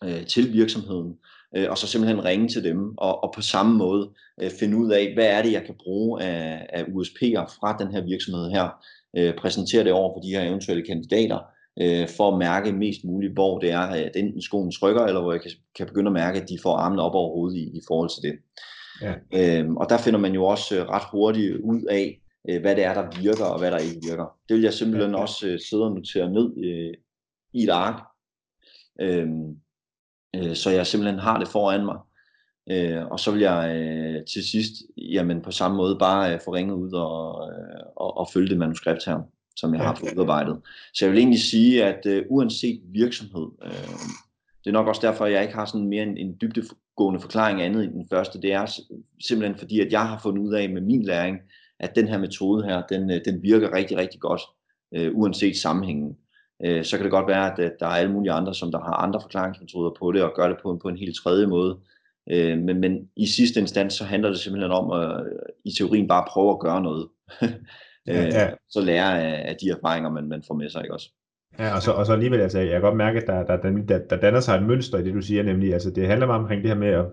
øh, til virksomheden, øh, og så simpelthen ringe til dem, og, og på samme måde øh, finde ud af, hvad er det, jeg kan bruge af, af USP'er fra den her virksomhed her, øh, præsentere det over for de her eventuelle kandidater, øh, for at mærke mest muligt, hvor det er, at enten skoen trykker, eller hvor jeg kan, kan begynde at mærke, at de får armene op over hovedet i, i forhold til det. Ja. Øhm, og der finder man jo også øh, ret hurtigt ud af, øh, hvad det er, der virker og hvad der ikke virker. Det vil jeg simpelthen ja, også øh, sidde og notere ned øh, i et ark, øh, øh, så jeg simpelthen har det foran mig. Øh, og så vil jeg øh, til sidst, jamen på samme måde, bare øh, få ringet ud og, øh, og, og følge det manuskript her, som jeg har fået udarbejdet. Så jeg vil egentlig sige, at øh, uanset virksomhed, øh, det er nok også derfor, at jeg ikke har sådan mere en, en dybdegående forklaring andet end den første. Det er simpelthen fordi, at jeg har fundet ud af med min læring, at den her metode her, den, øh, den virker rigtig, rigtig godt, øh, uanset sammenhængen. Øh, så kan det godt være, at, at der er alle mulige andre, som der har andre forklaringsmetoder på det, og gør det på en, på en helt tredje måde. Øh, men, men i sidste instans, så handler det simpelthen om at i teorien bare prøve at gøre noget. <laughs> ja, ja. Øh, så lære af, af de erfaringer, man, man får med sig, ikke også? Ja, og så, og så alligevel, altså, jeg kan godt mærke, at der, der, der, der danner sig et mønster i det, du siger, nemlig, altså det handler meget omkring det her med at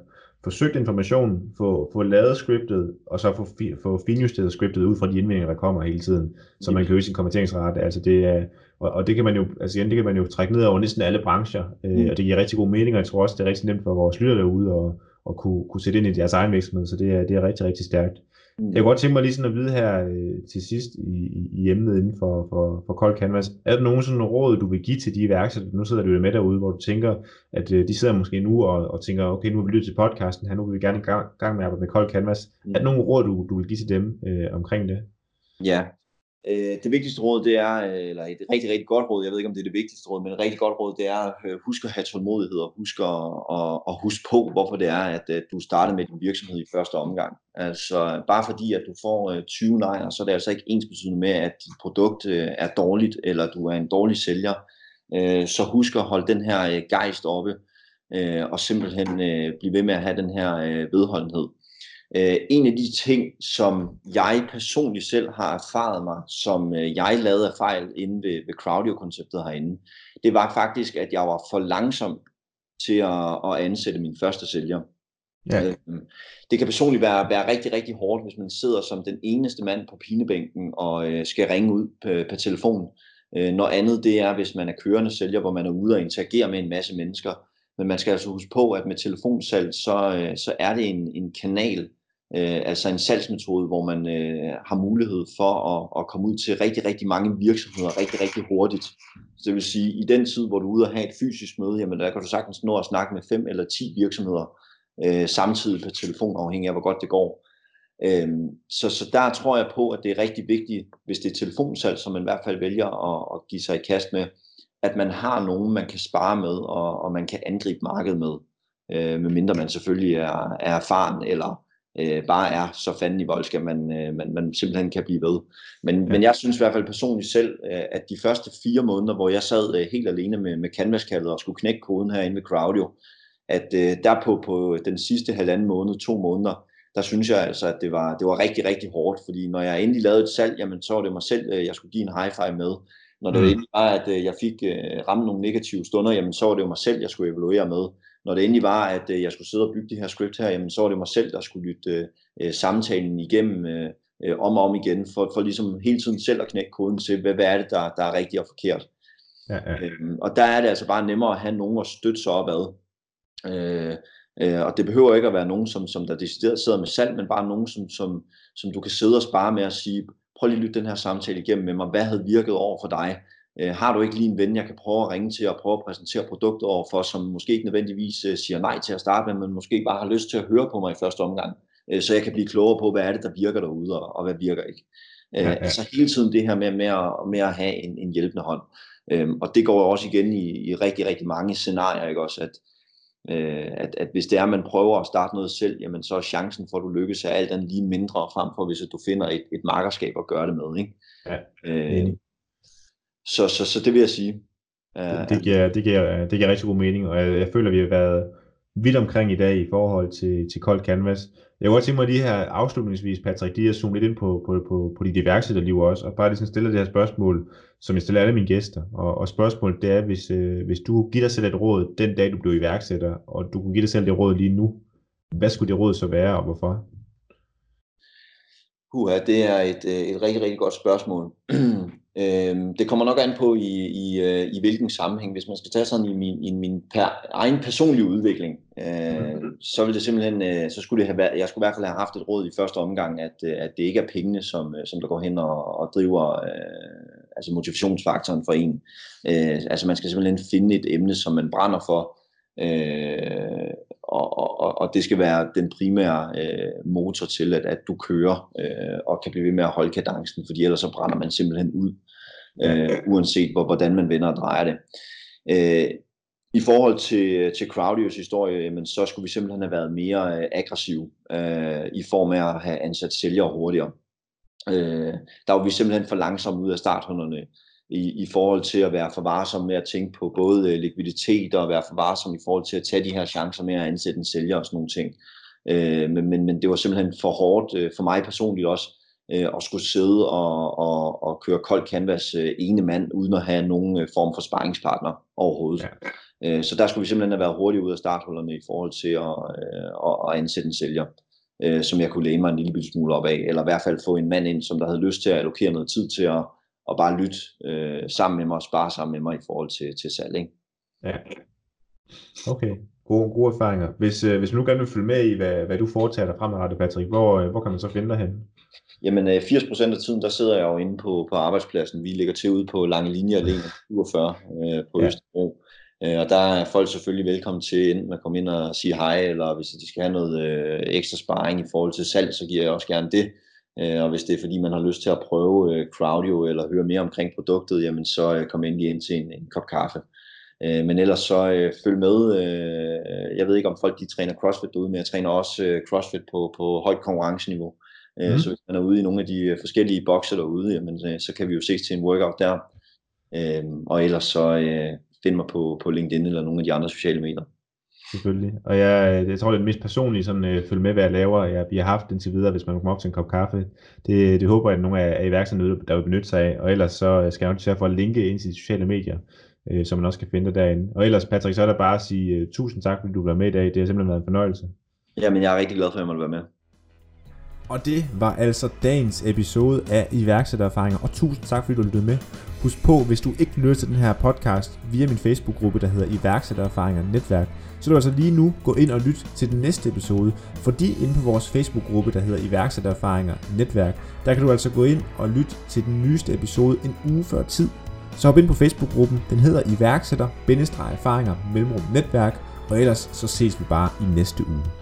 få søgt information, få, få lavet scriptet, og så få, fi, få finjusteret scriptet ud fra de indvendinger, der kommer hele tiden, så man kan øge sin konverteringsrate. Altså det er, og, og, det kan man jo, altså igen, det kan man jo trække ned over næsten alle brancher, øh, mm. og det giver rigtig god mening, og jeg tror også, det er rigtig nemt for vores lytter derude at, at kunne, kunne sætte ind i deres egen virksomhed, så det er, det er rigtig, rigtig stærkt. Mm. Jeg kunne godt tænke mig lige sådan at vide her øh, til sidst i, i, i emnet inden for, for, for Cold Canvas. Er der nogen sådan råd, du vil give til de iværksættere, nu sidder du med derude, hvor du tænker, at øh, de sidder måske nu og, og tænker, okay, nu vil vi lytte til podcasten her, nu vil vi gerne i gang, gang med at arbejde med Cold Canvas. Mm. Er der nogen råd, du, du vil give til dem øh, omkring det? Ja, Øh, det vigtigste råd, det er, øh, eller et rigtig, rigtig godt råd, jeg ved ikke, om det er det vigtigste råd, men et rigtig godt råd, det er øh, husk at have tålmodighed og husk at, at, at huske på, hvorfor det er, at øh, du starter med din virksomhed i første omgang. Altså bare fordi, at du får 20 nejer, så er det altså ikke ens betydende med, at dit produkt er dårligt, eller du er en dårlig sælger. Så husk at holde den her gejst oppe, og simpelthen blive ved med at have den her vedholdenhed. Øh, en af de ting, som jeg personligt selv har erfaret mig, som øh, jeg lavede af fejl inde ved, ved Crowdio-konceptet herinde, det var faktisk, at jeg var for langsom til at, at ansætte min første sælger. Ja. Øh, det kan personligt være, være rigtig, rigtig hårdt, hvis man sidder som den eneste mand på pinebænken og øh, skal ringe ud på, på telefon. Øh, noget andet det er, hvis man er kørende sælger, hvor man er ude og interagere med en masse mennesker. Men man skal altså huske på, at med telefonsalg, så, øh, så er det en, en kanal, øh, altså en salgsmetode, hvor man øh, har mulighed for at, at komme ud til rigtig, rigtig mange virksomheder rigtig, rigtig hurtigt. Så det vil sige, i den tid, hvor du er ude og have et fysisk møde, jamen der kan du sagtens nå at snakke med fem eller ti virksomheder øh, samtidig på telefon, afhængig af hvor godt det går. Øhm, så, så der tror jeg på, at det er rigtig vigtigt, hvis det er telefonsalg, som man i hvert fald vælger at, at give sig i kast med, at man har nogen, man kan spare med, og, og man kan angribe markedet med, øh, medmindre man selvfølgelig er, er erfaren, eller øh, bare er så fanden i voldsk, at man, øh, man, man simpelthen kan blive ved. Men, ja. men jeg synes i hvert fald personligt selv, øh, at de første fire måneder, hvor jeg sad øh, helt alene med, med canvaskaldet og skulle knække koden herinde ved Crowdio, at øh, der på, på den sidste halvanden måned, to måneder, der synes jeg altså, at det var, det var rigtig, rigtig hårdt, fordi når jeg endelig lavede et salg, jamen så var det mig selv, øh, jeg skulle give en high five med. Når det mm. var, at øh, jeg fik øh, ramme nogle negative stunder, jamen så var det jo mig selv, jeg skulle evaluere med når det endelig var, at øh, jeg skulle sidde og bygge det her script her, jamen, så var det mig selv, der skulle lytte øh, samtalen igennem øh, øh, om og om igen, for, for ligesom hele tiden selv at knække koden til, hvad, hvad er det, der, der er rigtigt og forkert. Ja, ja. Øhm, og der er det altså bare nemmere at have nogen at støtte sig op ad. Øh, øh, og det behøver ikke at være nogen, som, som der decideret sidder med salg, men bare nogen, som, som, som du kan sidde og spare med at sige, prøv lige at lytte den her samtale igennem med mig, hvad havde virket over for dig? Øh, har du ikke lige en ven, jeg kan prøve at ringe til og prøve at præsentere produkter over for, som måske ikke nødvendigvis øh, siger nej til at starte med, men måske bare har lyst til at høre på mig i første omgang, øh, så jeg kan blive klogere på, hvad er det, der virker derude, og, og hvad virker ikke. Øh, ja, ja. Altså hele tiden det her med, med, at, med at have en, en hjælpende hånd. Øh, og det går også igen i, i rigtig, rigtig mange scenarier, ikke også, at, øh, at, at hvis det er, at man prøver at starte noget selv, jamen så er chancen for, at du lykkes, er alt andet lige mindre frem for, hvis du finder et, et markerskab at gøre det med. Ikke? Ja, øh, så, så, så det vil jeg sige. Det, det, giver, det, giver, det giver rigtig god mening, og jeg, jeg føler, vi har været vidt omkring i dag i forhold til, til Cold Canvas. Jeg kunne godt tænke mig lige her afslutningsvis, Patrick, lige at zoome lidt ind på, på, på, på dit iværksætterliv også, og bare lige sådan stille det her spørgsmål, som jeg stiller alle mine gæster. Og, og spørgsmålet det er, hvis, øh, hvis du giver dig selv et råd den dag, du blev iværksætter, og du kunne give dig selv det råd lige nu, hvad skulle det råd så være, og hvorfor? Uha, det er et, øh, et rigtig, rigtig godt spørgsmål. <clears throat> Øhm, det kommer nok an på i, i, øh, i hvilken sammenhæng. Hvis man skal tage sådan i min, i min per, egen personlige udvikling, øh, så vil det simpelthen, øh, så skulle det have været, jeg skulle i hvert fald have haft et råd i første omgang, at, øh, at det ikke er pengene, som, som der går hen og, og driver øh, altså motivationsfaktoren for en. Øh, altså man skal simpelthen finde et emne, som man brænder for, øh, og, og, og det skal være den primære øh, motor til, at, at du kører øh, og kan blive ved med at holde kadencen, fordi ellers så brænder man simpelthen ud, øh, uanset hvor, hvordan man vender og drejer det. Øh, I forhold til, til Crowdios historie, jamen, så skulle vi simpelthen have været mere øh, aggressive øh, i form af at have ansat sælgere hurtigere. Øh, der var vi simpelthen for langsomme ud af starthunderne i, i forhold til at være for varsom med at tænke på både øh, likviditet og være for varsom i forhold til at tage de her chancer med at ansætte en sælger og sådan nogle ting. Øh, men, men, men det var simpelthen for hårdt øh, for mig personligt også øh, at skulle sidde og, og, og køre kold canvas øh, ene mand uden at have nogen øh, form for sparringspartner overhovedet. Ja. Øh, så der skulle vi simpelthen have været hurtigt ud af starthullerne i forhold til at, øh, at, at ansætte en sælger øh, som jeg kunne læne mig en lille smule op af, eller i hvert fald få en mand ind, som der havde lyst til at allokere noget tid til at, og bare lytte øh, sammen med mig og spare sammen med mig i forhold til, til salg. Ikke? Ja. Okay, gode, gode erfaringer. Hvis, øh, hvis man nu gerne vil følge med i, hvad, hvad du foretager dig fremadrettet, Patrick, hvor, øh, hvor kan man så finde dig hen? Jamen øh, 80% af tiden, der sidder jeg jo inde på, på arbejdspladsen. Vi ligger til ude på Lange Linje Alene <laughs> 47 øh, på ja. Østerbro. Øh, og der er folk selvfølgelig velkommen til enten at komme ind og sige hej, eller hvis de skal have noget øh, ekstra sparring i forhold til salg, så giver jeg også gerne det. Øh, og hvis det er fordi, man har lyst til at prøve øh, Crowdio eller høre mere omkring produktet, jamen så øh, kom endelig ind til en, en kop kaffe. Øh, men ellers så øh, følg med. Øh, jeg ved ikke, om folk de træner CrossFit derude, men jeg træner også øh, CrossFit på, på højt konkurrenceniveau. Øh, mm. Så hvis man er ude i nogle af de forskellige bokser derude, jamen, øh, så kan vi jo ses til en workout der. Øh, og ellers så øh, find mig på, på LinkedIn eller nogle af de andre sociale medier. Selvfølgelig. Og jeg, jeg tror, det er det mest personlige sådan, øh, følge med, hvad jeg laver, jeg, vi har haft indtil videre, hvis man kommer op til en kop kaffe. Det, det håber jeg, at nogle af, af iværksætterne, der vil benytte sig af. Og ellers så skal jeg nok sørge for at linke ind til de sociale medier, øh, som man også kan finde derinde. Og ellers, Patrick, så er der bare at sige uh, tusind tak, fordi du var med i dag. Det har simpelthen været en fornøjelse. Jamen, jeg er rigtig glad for, at jeg måtte være med. Og det var altså dagens episode af iværksættererfaringer, og tusind tak fordi du lyttede med. Husk på, hvis du ikke lytter til den her podcast via min Facebook-gruppe, der hedder iværksættererfaringer netværk, så du altså lige nu gå ind og lytte til den næste episode, fordi inde på vores Facebook-gruppe, der hedder iværksættererfaringer netværk, der kan du altså gå ind og lytte til den nyeste episode en uge før tid. Så hop ind på Facebook-gruppen, den hedder iværksætter-erfaringer mellemrum netværk, og ellers så ses vi bare i næste uge.